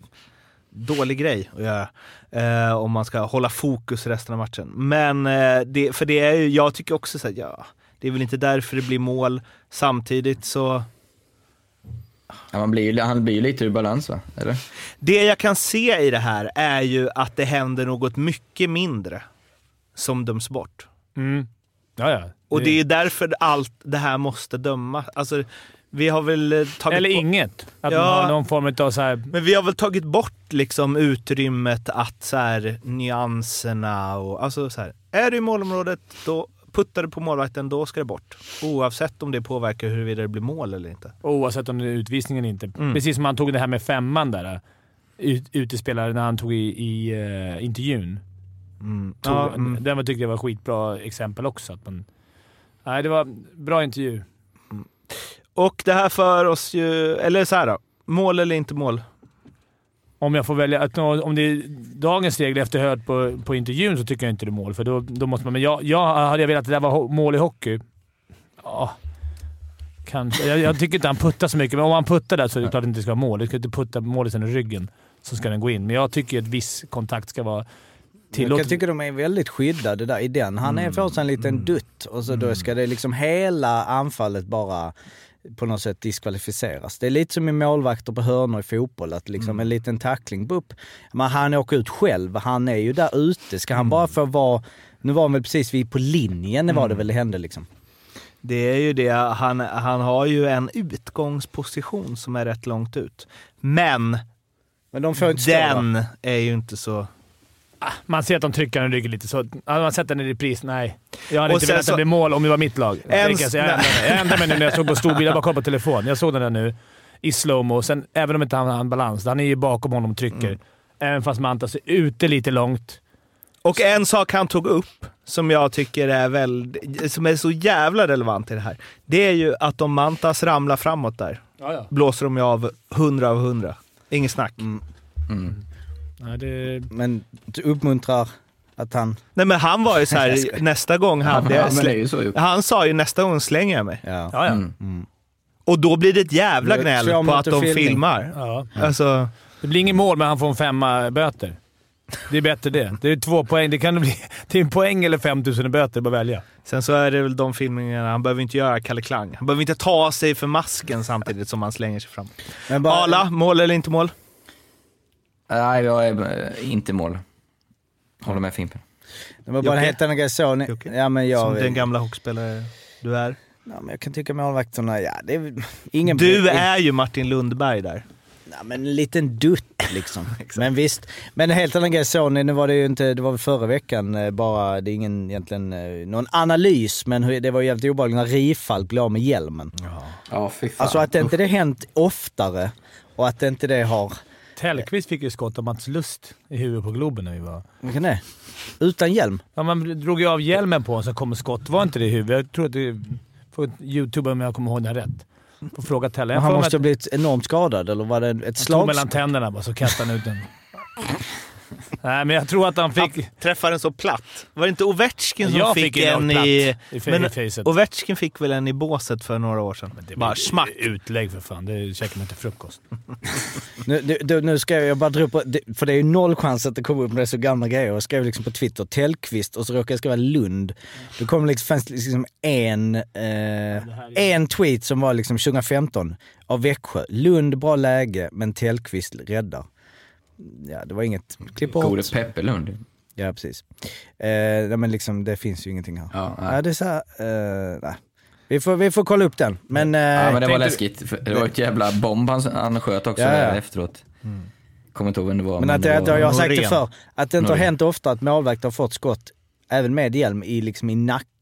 dålig grej att göra. Eh, om man ska hålla fokus resten av matchen. Men eh, det, för det är ju, jag tycker också så här, ja, det är väl inte därför det blir mål. Samtidigt så, Ja, man blir, ju- han blir ju lite ur balans va? Eller? det jag kan se i det här är ju att det händer något mycket mindre som döms bort. mm. Ja, ja. Och det är därför allt det här måste dömas. Alltså, vi har väl eh, tagit Eller inget. Att Ja. man har någon form av så här... Men vi har väl tagit bort liksom utrymmet att så här, nyanserna och alltså så här. Är du i målområdet, då puttar du på målvakten, då ska det bort. Oavsett om det påverkar huruvida det blir mål eller inte. Oavsett om det är utvisning eller inte. Mm. Precis som han tog det här med femman där. Ut, utespelare när han tog i, i uh, intervjun. Mm. Ja, mm. Den var, tyckte jag var skitbra exempel också. Att man, nej, det var bra intervju. Och det här för oss ju, eller så här då. Mål eller inte mål? Om jag får välja, att, om det är dagens regler efter hört på, på intervjun så tycker jag inte det är mål. För då, då måste man, men jag, jag hade jag velat att det där var mål i hockey. Ja, kanske. Jag, jag tycker inte han puttar så mycket, men om han puttar där så är det klart att det inte ska vara mål. Du ska inte putta målisen i ryggen så ska den gå in. Men jag tycker att viss kontakt ska vara Jag tillåten. tycker de är väldigt skyddade där i den. Han är får sig en liten dutt och så då ska det liksom hela anfallet bara på något sätt diskvalificeras. Det är lite som i målvakter på hörnor i fotboll, att liksom en liten tackling, bupp. Men han åker ut själv, han är ju där ute. Ska han bara få vara, nu var han väl precis vid på linjen, det var det väl det hände liksom. Det är ju det, han, han har ju en utgångsposition som är rätt långt ut. Men Men de? Den är ju inte så... Man ser att de trycker den i ryggen lite, så hade man sett den i repris, nej. Jag hade Och inte velat att det blev mål om det var mitt lag. En- jag, ändrar mig. nu när jag såg på storbild. Jag bara kollade på telefon. Jag såg den där nu i slowmo. Sen, även om inte han har balans, han är ju bakom honom och trycker. Mm. Även fast Mantas är ute lite långt. Och en sak han tog upp som jag tycker är, väldigt, som är så jävla relevant i det här. Det är ju att om Mantas ramlar framåt där, Ja, ja. blåser de ju av 100 av 100. Inget snack. Mm. Nej, det, Men du uppmuntrar att han... Nej men han var ju så här <laughs> nästa gång hade Ja, jag... ju. Han sa ju nästa gång slänger jag mig. Ja. ja, ja. Mm. Och då blir det ett jävla gnäll på att de filmning. filmar. ja. Alltså, Det blir ingen mål, men han får en femma böter. Det är bättre det. Det är två poäng. Det kan det bli. Är en poäng eller 5000 i böter. Bara välja. sen så är det väl de filmningarna, han behöver inte göra Kalle Klang. Han behöver inte ta sig för masken samtidigt som han slänger sig fram. Bara, Arla, mål eller inte mål? Nej, jag är eh, inte mål. Håller med Fimpen. Det var bara Jocke? helt annan grej. Så, ni, Jocke? ja, men jag, Som den gamla hockeyspelare du är. ja, men jag kan tycka målvakterna, ja det är ingen... Du är ju Martin Lundberg där. Ja, men en liten dutt liksom. <laughs> men visst. Men en helt annan grej såg ni, nu var det ju inte, det var väl förra veckan eh, bara, det är ingen egentligen, eh, någon analys, men det var ju jävligt obehagligt när Rifalk blev av med hjälmen. Ja, fy fan. Alltså att det inte det hänt oftare och att det inte det har, Tellqvist fick ju skott av Mats Lust i huvudet på Globen när vi var... vad kan det? Utan hjälm? Ja, man drog ju av hjälmen på honom så kom skott. Var inte det i huvudet? Jag tror att det... Får youtube om jag kommer ihåg det här rätt. Får fråga Telle. Han måste ha blivit enormt skadad eller var det ett Han tog slag? mellan tänderna bara, så kastade han ut den. <laughs> <laughs> Nej, men jag tror att han fick... Träffar den så platt. Var det inte Ovechkin som Jag fick, fick en i... i Men facet. Ovechkin fick väl en i båset för några år sedan? Det Bara smack. Utlägg för fan. Det käkar man till frukost. <laughs> Nu, nu- nu, nu ska jag, jag bara dra upp, för det är ju noll chans att det kommer upp med så gamla grejer. Jag skrev liksom på Twitter Tellqvist och så råkade jag skriva Lund. Då kom liksom, fanns liksom en, eh, en tweet som var liksom 2015 av Växjö. Lund bra läge men Tellqvist räddar. Ja, det var inget klipp bort. Gode Peppelund. Ja, precis. Eh, men liksom, det finns ju ingenting här. Ja, Ja, nej. det är så här, eh, nej. Vi får, vi får kolla upp den. Men, eh, Ja, men det var läskigt. Det var ett jävla bomb han, han sköt också Ja, ja. där efteråt. Kommer inte ihåg vem det var. Men att, det att jag har sagt det Norén. för att det inte har Norén. hänt ofta att målvakter har fått skott, även med hjälm, i, liksom i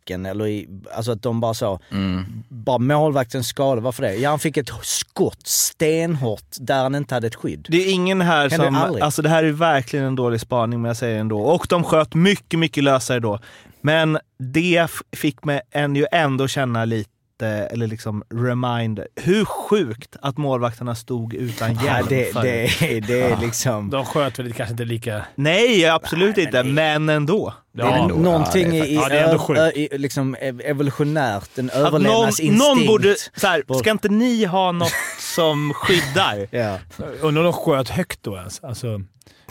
nacken eller i, alltså att de bara så, Mm. bara målvakten skadad, varför det? Ja han fick ett skott stenhårt där han inte hade ett skydd. Det är ingen här Händer som... aldrig. Alltså det här är verkligen en dålig spaning, men jag säger det ändå. Och de sköt mycket, mycket lösare då. Men det fick mig en ju ändå känna lite, eller liksom reminder. Hur sjukt att målvakterna stod utan hjälm Ja, det, det, är- det är liksom... De sköt väl kanske inte lika... Nej, absolut Nej, inte. men Men ändå. Det är Ja, ändå- någonting ja, det är i, Ja, det ö- liksom ev- evolutionärt, en Att någon, överlevnadsinstinkt. någon borde... Så här, ska inte ni ha något <laughs> som skyddar? Ja. Undrar om de sköt högt då ens. Alltså,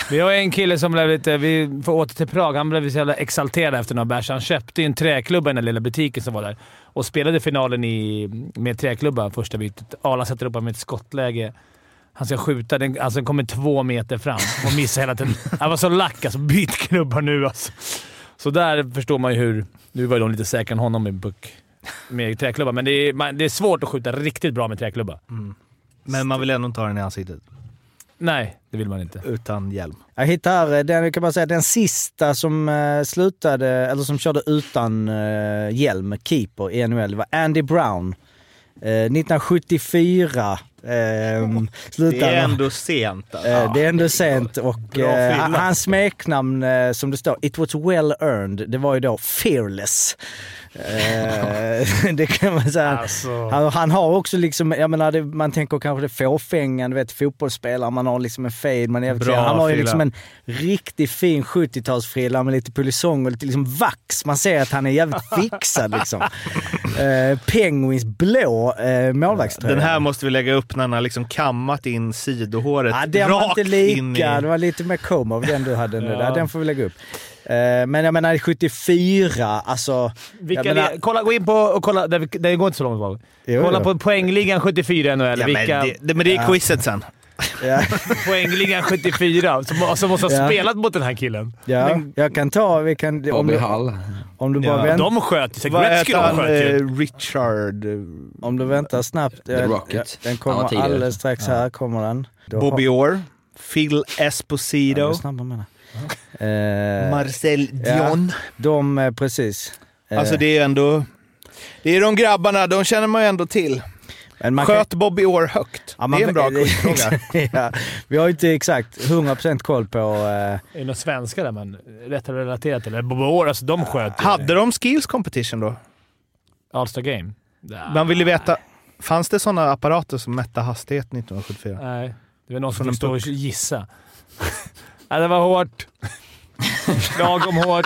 vi har en kille som blev lite... Vi får åter till Prag. Han blev så jävla exalterad efter några bärs. Han köpte en träklubba i den lilla butiken som var där och spelade finalen i, med träklubba första bytet. Arla sätter upp honom med ett skottläge. Han ska skjuta. Den, alltså den kommer två meter fram och missar hela tiden. <laughs> Han var så lack alltså. Byt klubba nu alltså. Så där förstår man ju hur... Nu var ju de lite säkrare än honom med puck med träklubba, men det är, man, det är svårt att skjuta riktigt bra med träklubba. Men man vill ändå inte ha den i ansiktet. Nej, det vill man inte. Utan hjälm. Jag hittar eh, den, jag kan bara säga, den sista som eh, slutade, eller som körde utan eh, hjälm, keeper i NHL, det var Andy Brown. 1974 ehm, Det är ändå sent. Alltså. Eh, det är ändå sent och fylla. hans smeknamn eh, som det står, it was well earned, det var ju då fearless. <laughs> Det kan man säga. Alltså. Han, han har också liksom, jag menar det, man tänker kanske det fåfängan, du vet fotbollsspelare, man har liksom en fade, man är Bra Han har ju frilla. liksom en riktigt fin 70-talsfrilla med lite polisong och lite liksom vax. Man ser att han är jävligt <laughs> fixad liksom. Penguins blå målvaktströja. Den här måste vi lägga upp när han har liksom kammat in sidohåret Ja, var rakt inte lika. in i... Det var lite mer comb av den du hade nu. <laughs> Ja. Den får vi lägga upp. Eh, men jag menar 74, alltså... Vilka menar, det, kolla, gå in på och kolla. Det, det går inte så långt bak. Kolla på poängligan 74 i NHL. Ja, vilka, men, det, det, men det är quizet sen. ja, <laughs> Poängligan 74 som, som måste ha Ja. spelat mot den här killen. ja, jag kan ta... Vi kan, om, Bobby du, Hall. om du bara Ja, väntar. De sköt ju. Vad Gretzky de han? sköt ju. Eh, Richard... eh, Om du väntar snabbt. The ja, Rocket. ja, Den kommer tidigare. alldeles strax här. kommer den. Då Bobby Orr. Phil Ja, Esposito. är snabba med det. Eh, Marcel Dion. de, eh, precis. Eh, Alltså det är ändå... Det är de grabbarna, de känner man ju ändå till. Men man kan- Sköt Bobby Orr högt? Ja, man- det är en bra quizfråga. <laughs> ja, vi har ju inte exakt 100% koll på... Eh, Är det några svenskar där man rätt relaterat till? Eller Bobo Orr, alltså de sköt. Hade de skills competition då? All-Star Game? Man vill ju veta, fanns det sådana apparater som mätte hastighet 1974? Nej, det var någon som fick stå och gissa. <laughs> Nej, det var hårt. Lagom hårt.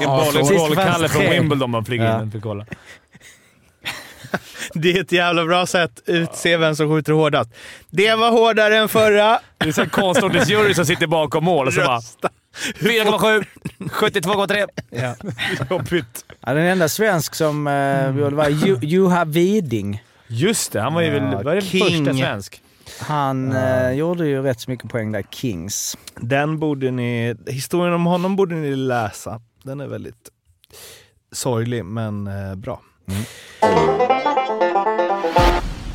Ja, så- Boll- Bollkalle från. Wimbledon man flyger Ja. in för att kolla. <laughs> Det är ett jävla bra sätt att utse vem som skjuter hårdast. Det var hårdare än förra. Det är så här konståkningsjury som sitter bakom mål och så bara... 4,7, 72,3. Ja. <laughs> Jobbigt. ja, den enda svensk som eh, gjorde var Ju- Juha Widing. Just det, han var ju väl Ja, var det första svensk. Han eh, gjorde ju rätt så mycket poäng där, Kings. Den borde ni... Historien om honom borde ni läsa. Den är väldigt sorglig, men eh, bra. Mm.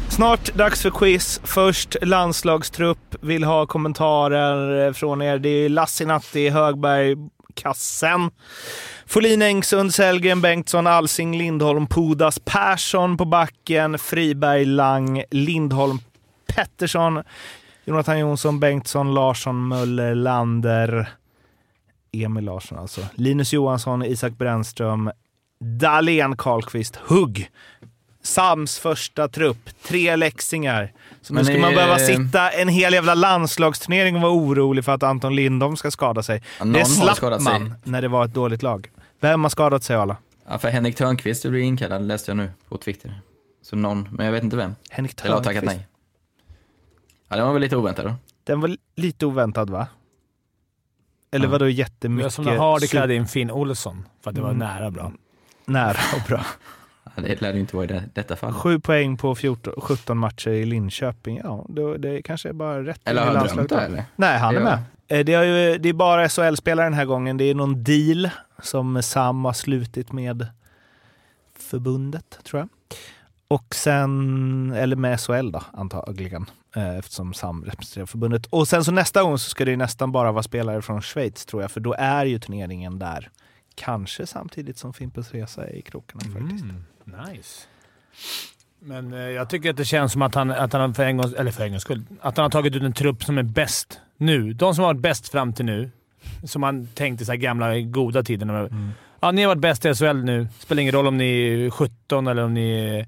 Snart dags för quiz. Först landslagstrupp. Vill ha kommentarer från er. Det är Lassinatti, Högberg, Kassen. Folin, Engsund, Sellgren, Bengtsson, Alsing, Lindholm, Pudas, Persson på backen, Friberg, Lang, Lindholm, Pettersson, Jonathan Jonsson, Bengtsson, Larsson, Möller, Lander, Emil Larsson alltså, Linus Johansson, Isak Brännström, Dahlén, Karlqvist, Hugg. Sams första trupp, tre läxingar. Så nu Men ska man behöva sitta en hel jävla landslagsturnering och vara orolig för att Anton Lindholm ska skada sig. Ja, det har slapp skadat sig. man när det var ett dåligt lag. Vem har skadat sig alla? Ja, för Henrik Törnqvist blir inkallad läste jag nu på Twitter. Så någon, men jag vet inte vem. Henrik Eller har tackat Törnqvist. nej. Ja, det var väl lite oväntat då. Den var lite oväntad va? Eller Ja. vadå Det var jättemycket? som när Hardy super- klädde in Finn Olsson för att det var Mm. nära bra. Nära och bra. <laughs> Det lär det inte vara i det, detta fall. Sju poäng på 14, 17 matcher i Linköping. Ja, då, det kanske är bara rätt. Eller har jag drömt det eller? Nej, han är med. Eh, Det, har ju, det är bara SHL-spelare den här gången. Det är någon deal som Sam har slutit med förbundet, tror jag. Och sen, eller med SHL då, antagligen. eh, Eftersom Sam representerar förbundet. Och sen så nästa gång så ska det ju nästan bara vara spelare från Schweiz, tror jag. För då är ju turneringen där. Kanske samtidigt som Fimpens Resa är i krokarna faktiskt. Mm, nice. Men eh, jag tycker att det känns som att han, att han för en gångs, eller för en gångs skull, att han har tagit ut en trupp som är bäst nu. De som har varit bäst fram till nu, som man tänkte här gamla goda tider. Man, Ja, ni har varit bäst i SHL nu. Spelar ingen roll om ni är 17 eller om ni är...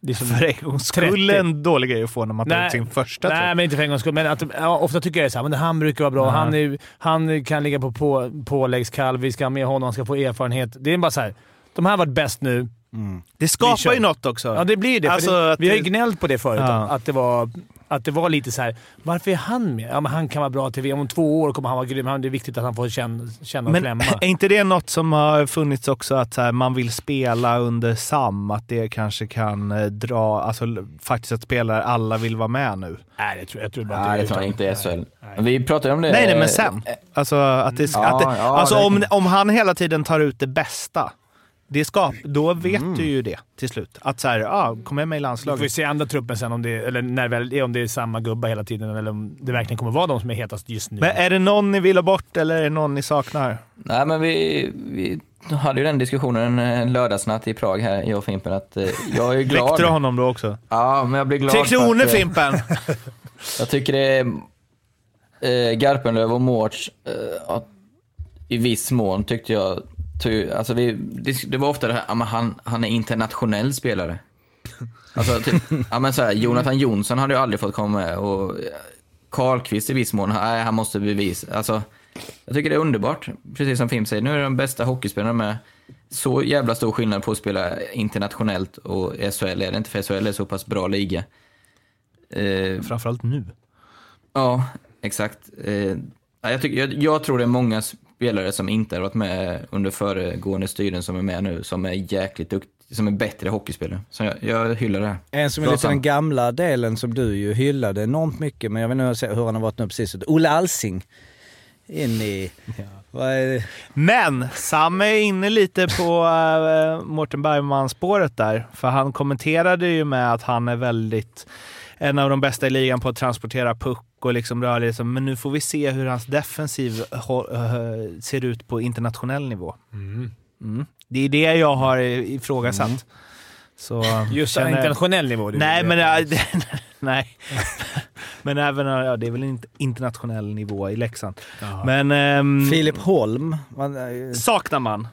Liksom För en gångs skull 30. en dålig grej att få när man tar Nej, ut sin första Nej, trupp. men inte för en gångs skull. Men att, ja, ofta tycker jag men han brukar vara bra. Ja. Han, är, han kan ligga på, på påläggskalv. Vi ska ha med honom. Han ska få erfarenhet. Det är bara så här. De här har varit bäst nu. Mm. Det skapar ju något också. Ja, det blir det. Alltså det att vi har ju gnällt på det förut. Ja. Att, det var, att det var lite så här. varför är han med? Ja, men han kan vara bra till VM. Om två år kommer han vara grym. Det är viktigt att han får känna, känna och Men klämma. <clears throat> är inte det något som har funnits också, att så här, man vill spela under SAM? Att det kanske kan eh, dra, alltså faktiskt att spelare, alla vill vara med nu? Nej, det tror, jag tror bara Nej, det tror jag inte är SHL. Vi pratade om det. Nej, nej, men sen. Alltså, att det, Ja, att det, ja, alltså det om, kan- om han hela tiden tar ut det bästa, det skap, då vet Mm. du ju det till slut. Att så här, ah, kom med mig i Vi får ju landslaget. se andra truppen sen, om det, eller när väl, är, om det är samma gubbar hela tiden eller om det verkligen kommer vara de som är hetast just nu. Men är det någon ni vill ha bort eller är det någon ni saknar? Nej, men vi, vi hade ju den diskussionen en lördagsnatt i Prag här, jag och Fimpen, att eh, jag är glad. Väckte du honom då också? Ja, men jag blir glad Tre kronor att, eh, Fimpen! <laughs> Jag tycker det är eh, Garpenlöv och Mårts, eh, i viss mån tyckte jag, ty, alltså vi, det, det var ofta det här, men han, han är internationell spelare. Alltså, typ, ja, men så här, Jonathan Jonsson hade ju aldrig fått komma med och eh, Karlqvist i viss mån, nej, han måste bevisa. Alltså, jag tycker det är underbart, precis som Fimp säger, nu är de bästa hockeyspelarna med. Så jävla stor skillnad på att spela internationellt och SHL är det inte, för SHL är så pass bra liga. Eh, Framförallt nu. Ja, exakt. Eh, ja, jag, tycker, jag, jag tror det är många spelare som inte har varit med under föregående styren som är med nu, som är jäkligt duktiga, som är bättre hockeyspelare. Så jag, jag hyllar det här. En som är lite den gamla delen som du ju hyllade enormt mycket, men jag vet inte hur han har varit nu precis. Olle Alsing. In i... Det? Men Sam är inne lite på uh, Mårten Bergman-spåret där. För han kommenterade ju med att han är väldigt en av de bästa i ligan på att transportera puck och liksom röra sig. Men nu får vi se hur hans defensiv eh, ser ut på internationell nivå. Mm. Det är det jag har ifrågasatt. Så, Just känner- internationell nivå. du Nej, men, ja, det, <laughs> nej. <laughs> men även, ja, det är väl en internationell nivå i Leksand. Jaha. Men ehm, Filip Holm. Man, eh, saknar man.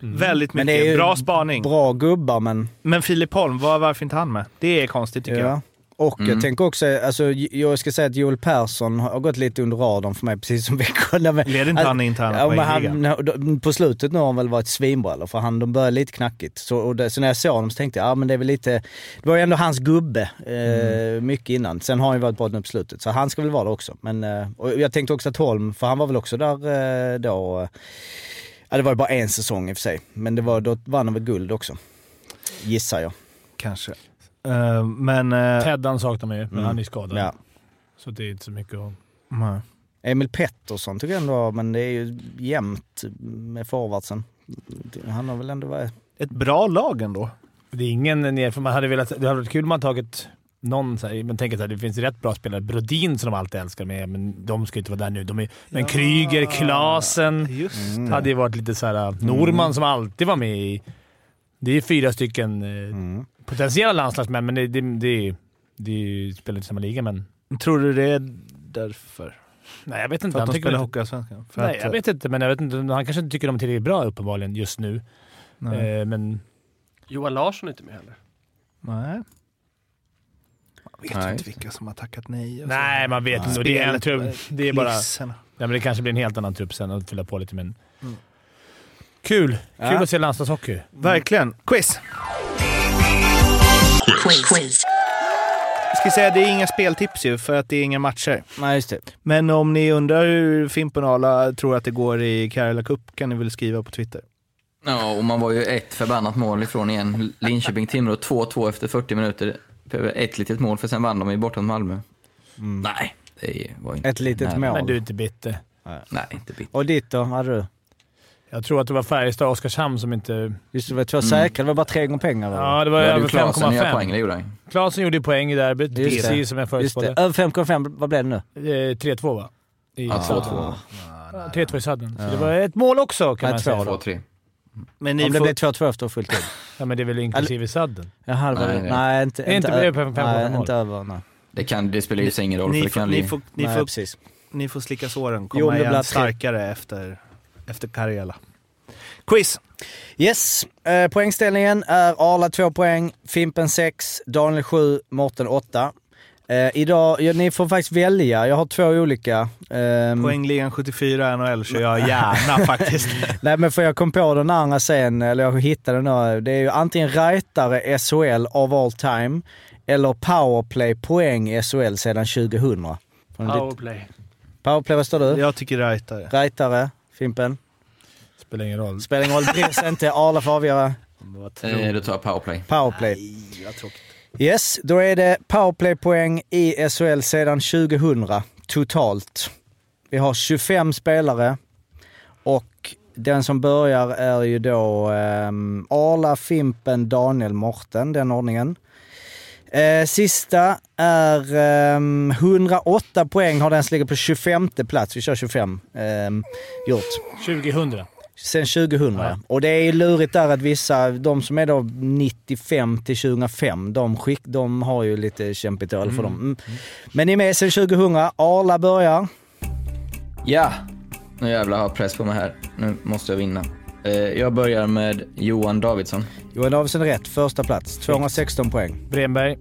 Väldigt Men mycket. det är ju Bra spaning. bra gubbar men... Men Filip Holm, var, varför inte han med? Det är konstigt tycker jag. Och Mm. jag tänker också, alltså, jag ska säga att Joel Persson har gått lite under radarn för mig precis som <laughs> Växjö. Leder inte han interna ja, men han, På slutet nu har han väl varit svinbra eller? För han, de började lite knackigt. Så, det, så när jag såg honom så tänkte jag, ja men det är väl lite, det var ju ändå hans gubbe eh, mycket innan. Sen har han ju varit bra nu på slutet. Så han ska väl vara det också. Men, eh, och jag tänkte också att Holm, för han var väl också där eh, då, eh, ja det var ju bara en säsong i och för sig. Men det var, då vann han väl guld också. Gissar jag. Kanske. Eh, men... Uh, Teddan saknar man ju, men Mm. han är skadad. Ja. Så det är inte så mycket att... nej. Emil Pettersson tycker jag ändå, men det är ju jämnt med forwardsen. Han har väl ändå varit... Ett bra lag ändå. Det är ingen nerför. Man hade velat, det hade varit kul om man tagit någon, så här, men tänker så här, det finns rätt bra spelare. Brodin som de alltid älskar med, men de ska inte vara där nu. De är, men Kryger, Klasen. Just Mm. hade ju varit lite så här. Norman som alltid var med i... Det är fyra stycken eh, Mm. potentiella landslagsmän, men det, det, det, det spelar inte i samma liga. Men Tror du det är därför? nej, jag vet inte. För att Han de spelar Hockeyallsvenskan? Nej, att, jag vet inte, men jag vet inte. Han kanske inte tycker de är tillräckligt bra uppenbarligen just nu. Nej. Eh, men Johan Larsson är inte med heller. nej. Man vet Nej. inte vilka som har tackat nej. och så. nej, man vet inte. Och Det är, en trupp, det är bara... Ja, men det kanske blir en helt annan trupp sen att fylla på lite, men... Kul! Kul Ja. att se landslagshockey. Verkligen. Quiz! Quiz. Quiz. Jag ska säga, det är inga speltips ju, för att det är inga matcher. Nej, just det. Men om ni undrar hur Fimpen Arla tror att det går i Karjala Cup kan ni väl skriva på Twitter. Ja, och man var ju ett förbannat mål ifrån igen. Linköping-Timrå 2-2 efter 40 minuter. Ett litet mål, för sen vann de ju borta mot Malmö. Nej, det var inte Ett litet nära. mål. Men du är inte bitter. Nej, inte bitter. Och ditt då? Hade du? Jag tror att det var Färjestad och Oskarshamn som inte... Just det, var två säkra. Det var bara tre gånger pengar. eller? Ja, det var Ja, över du Klasen gör poäng, 5,5. det gjorde han. Klasen gjorde ju poäng i derbyt, Just det. precis som jag Just det. förutspådde. Över 5,5. Vad blev det nu? Eh, 3-2 va? I Ja, sadden. 2-2. Ja, 3-2 i sadden. Så det var ett mål också kan Nej, man säga. då. 2-3. Men ni Om det får, blev 2-2 efter full tid. <laughs> Ja, men det är väl inklusive sadden? Jaha, det var Nej, det. nej. Inte, Är inte ö- över 5,5 Nej, mål? inte över. Nej, Det, kan, det spelar ju ingen roll, för ni, det får, kan ni, får, ni, nej får, ni får slicka såren, Jo, komma om det blir igen starkare efter, efter Karjala. Quiz! Yes, eh, poängställningen är Arla 2 poäng, Fimpen 6, Daniel 7, Mårten 8. Eh, idag, ja, ni får faktiskt välja. Jag har två olika. Ehm, Poängligan 74 NHL kör jag gärna <laughs> faktiskt. Nej men för jag kom på den andra sen, eller jag hittade den då. Det är ju antingen rightare SHL of all time eller powerplay poäng SHL sedan 2000. Från ditt- Powerplay. Powerplay, vad står du? Jag tycker rightare. Rightare, Fimpen? Spelar ingen roll. Spelar ingen roll, bryr sig inte. Arla får avgöra. Eh, då tar powerplay. Powerplay. Nej, vad tråkigt. Yes, då är det powerplay-poäng i SHL sedan 2000 totalt. Vi har 25 spelare och den som börjar är ju då um, Arla, Fimpen, Daniel, Morten, den ordningen. Eh, sista är ehm, 108 poäng har den som ligger på 25 plats. Vi kör 25 um, gjort. 2000. Sen 2000. Ja. Och det är ju lurigt där att vissa, de som är då 95 till 2005, de, skick, de har ju lite kämpigt öl för dem. Mm. Men ni är med sen 2000. Arla börjar. Ja! Nu jävlar har jag press på mig här. Nu måste jag vinna. Eh, jag börjar med Johan Davidsson. Johan Davidsson är rätt, första plats. 216 poäng. Bremberg.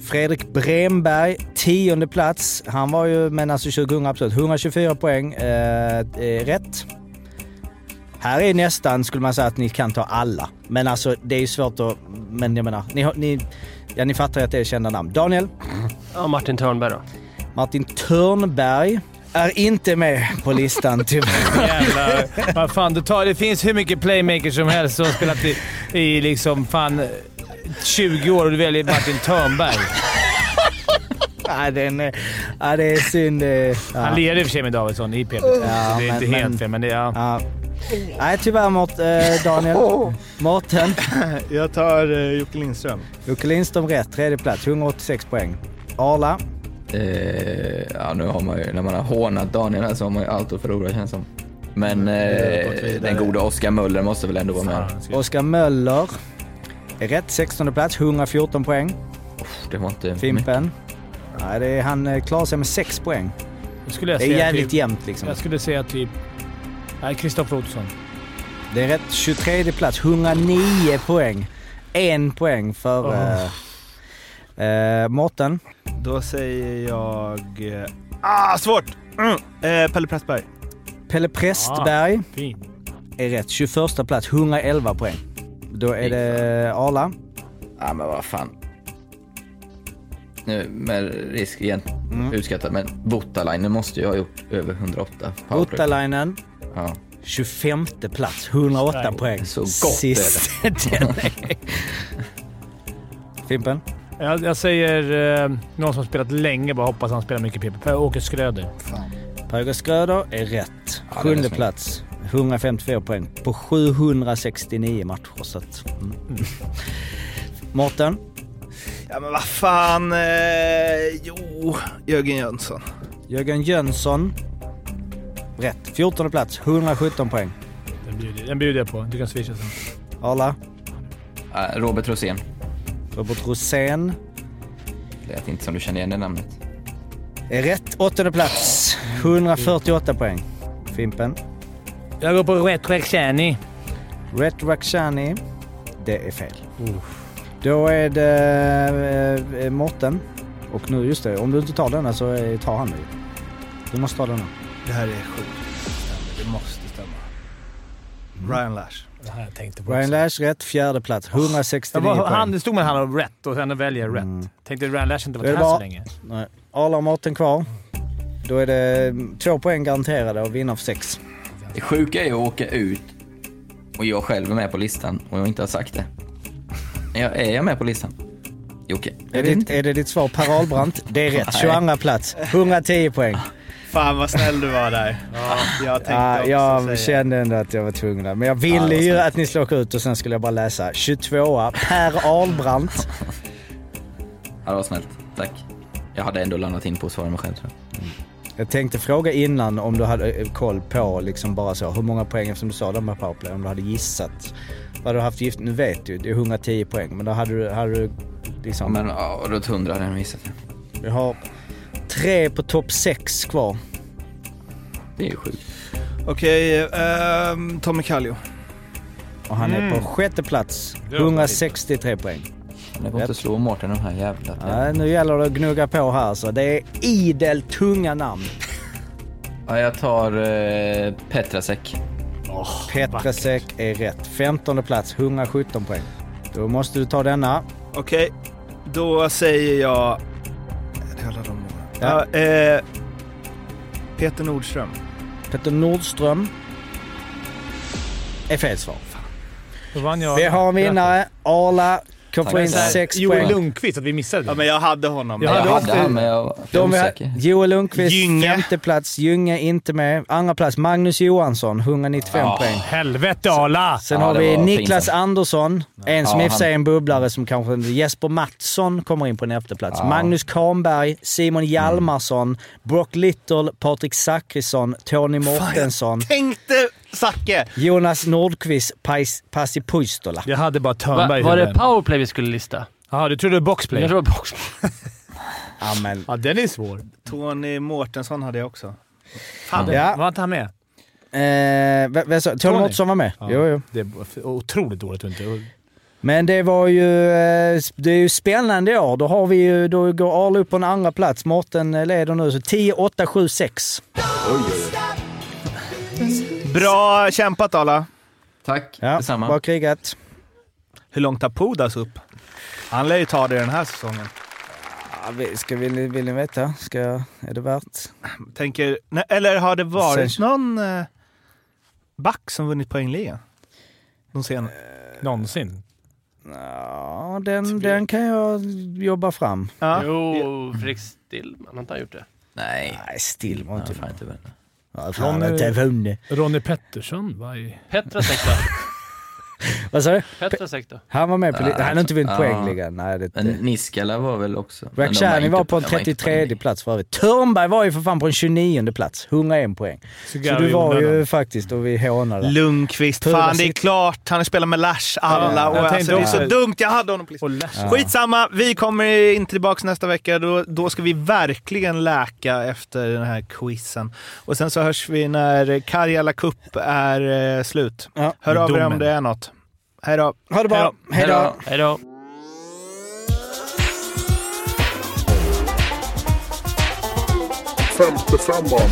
Fredrik Bremberg, tionde plats. Han var ju, men alltså 2000 absolut, 124 poäng. Eh, eh, rätt. Här är nästan, skulle man säga, att ni kan ta alla. Men alltså det är ju svårt att... Men jag menar, ni, ni, ja, ni fattar att det är kända namn. Daniel? Ja, Martin Törnberg då. Martin Törnberg är inte med på listan <laughs> tyvärr. Jävlar. Vad fan, du tar, det finns hur mycket playmakers som helst som har spelat i, i liksom fan 20 år och du väljer Martin Törnberg. Nej, den är, ja, det är synd. eh, Ja. Han leder i och för sig med Davidsson i PP. Ja, så det är men- inte men- helt fel, men det är... Ja. Ja. Nej, tyvärr mot eh, Daniel. <laughs> Mårten. Jag tar uh, Jocke Lindström. Jocke Lindström rätt, tredje plats, 186 poäng. Arla. Eh, ja, nu har man ju, när man har hånat Daniel här så har man ju allt att förlora känns som. Men har eh, den goda Oskar Möller måste väl ändå vara med. Oskar Möller. Är rätt. 16 plats, 114 poäng. Det var inte mycket. Fimpen. Nej, det är, han eh, klarar sig med 6 poäng. Då skulle jag Det är säga jävligt typ, jämnt liksom. Jag skulle säga typ... Nej, Kristoffer Olsson. Det är rätt. 23 plats, 109 poäng. En poäng för Oh. Eh, Mårten. Då säger jag... eh, Ah, svårt! Mm. Eh, Pelle Pressberg. Pelle Prästberg Fin. är rätt. 21 plats, 111 poäng. Då är det Arla. Ja men vad fan. Nu med risk igen, Mm. utskattat, men Voutalainen måste ju ha gjort över 108 powerplay. Voutalainen. Ja. 25 plats, 108 Nej, poäng. så gott Sist. Den är- <laughs> Fimpen. Jag, jag säger eh, någon som spelat länge, bara hoppas han spelar mycket PP. Per-Åke Skröder. Per Skröder är rätt. Ja, är Sjunde snygg. plats. 154 poäng på 769 matcher. Så att, mm. Mårten. Ja men vad fan. Eh, jo, Jörgen Jönsson. Jörgen Jönsson. Rätt. 14 plats. 117 poäng. Den bjuder, den bjuder jag på. Du kan swisha sen. Arla. Ja, Robert Rosén. Robert Rosén. Lät inte som du kände igen det namnet. Är rätt. Åttonde plats. 148 poäng. Fimpen. Jag går på Red Rexani. Ret Rakhshani. Det är fel. Då är det eh, Mårten. Och nu, just det, om du inte tar denna så eh, tar han ju. Du måste ta denna. Det här är sjukt. Det måste stämma. Ryan Lash. Det här jag tänkte på Ryan. Lash rätt, fjärde plats. Jag 169 var, poäng. han, det stod med han och rätt och sen väljer jag rätt. Mm. Tänkte Ryan Lash inte är varit här bara- så länge. Nej. Arla och Mårten kvar. Då är det två poäng garanterade och vinna för sex. Det sjuka är att åka ut och jag själv är med på listan och jag inte har sagt det. Jag, är jag med på listan? Jocke? Är vet det, inte. är det ditt svar Per Ahlbrandt? Det är rätt. <laughs> Nej. 22 plats. 110 poäng. Fan vad snäll du var där. Jag tänkte Ja, jag kände ändå att jag var tvungen där. Men jag Ja, ville var ju att ni skulle åka ut och sen skulle jag bara läsa 22 Per Ahlbrandt. Ja, det var snällt. Tack. Jag hade ändå landat in på att svara mig själv tror jag. Jag tänkte fråga innan om du hade eh, koll på liksom bara så hur många poäng eftersom du sa det med powerplay, om du hade gissat. Vad du haft gift, nu vet du, det är 110 poäng, men då hade du, hade du Ja, liksom... men ja, runt 100 hade jag missat. Vi har tre på topp sex kvar. Det är ju sjukt. Okej, ehm, Tommy Kallio. Och han är Mm. på sjätte plats. Det var 163 poäng. Det går inte att slå Mårten de här jävla... Nej, nu gäller det att gnugga på här så. Det är idel tunga namn. Ja, jag tar eh, Petrasek. Petrasek är rätt. 15 plats, 117 poäng. Då måste du ta denna. Okej, då säger jag... Det är alla de Ja. ja. eh, Peter Nordström. Peter Nordström är fel svar. Då vann jag. Vi har en vinnare. Arla kan få in här, 6 Joel poäng. Lundqvist, att vi missade det. Ja men jag hade honom. Jag Jag hade hade också- han, men jag var De är. Joel Lundqvist, Gynge. femte plats. Gynge inte med. Andra plats Magnus Johansson, 195 Ja. poäng. Helvete Arla! Sen Ja, har vi Niklas pinsamt. Andersson, en som Ja, i och för sig är en bubblare som kanske... Jesper Mattsson kommer in på en elfte plats. Ja. Magnus Kahnberg, Simon Hjalmarsson, Brock Little, Patrik Zackrisson, Tony Mortensson, Tänkte Zacke! Jonas Nordqvist, Pais- Pasi Puistola. Jag hade bara Va, Törnberg i var det powerplay vi skulle lista? Ja, du trodde boxplay? Jag tror det var box. <laughs> Ja, men, Ja, den är svår. Tony Mårtensson hade jag också. Fan, Ja. Var inte han med? eh, vem sa- Tony Tony. Mårtensson var med. Ja. Jo, jo. Det är otroligt dåligt inte... Men det var ju, eh, det är ju spännande år. Då, har vi ju, då går Arla upp på en andra plats. Mårten leder nu, så 10, 8, 7, 6. Bra kämpat Ala. Tack, Ja, detsamma. bra krigat. Hur långt har Pudas upp? Han lär ju ta det den här säsongen. Ja, ska vi, vill ni veta? Ska är det värt? Tänker, nej, eller har det varit Sen- någon eh, back som vunnit poängligan? De senaste? Någonsin. Ja, den, den kan jag jobba fram. Ja. Jo, Fredrik Stillman, har inte han gjort det? Nej. Nej, still var Ja, inte... väl. Ja, fan, Ronny- inte. Ronny Pettersson var i... Petra. <laughs> Vad sa du? Petrasek då? Han var med på... li- han har inte vunnit Ja. poängligan. Nej, det, Men Niskala var väl också. Rakhshani inte- var på en de var inte 33 poäng. plats för övrigt. Törnberg var ju för fan på en 29 plats. 101 poäng. Så Cigarr du var ju faktiskt och vi hånade. Lundqvist, Pudra fan det är klart. Han har spelat med Lash, alla. Ja, och jag alltså, det är så dumt, jag hade honom på listan. Ja. Skitsamma, vi kommer inte tillbaka nästa vecka. Då, då ska vi verkligen läka efter den här quizen. Och sen så hörs vi när Karjala Cup är eh, slut. Ja. Hör av er om det är något. Hej då! Ha det bra. Hej då. Hej då. Femte femman.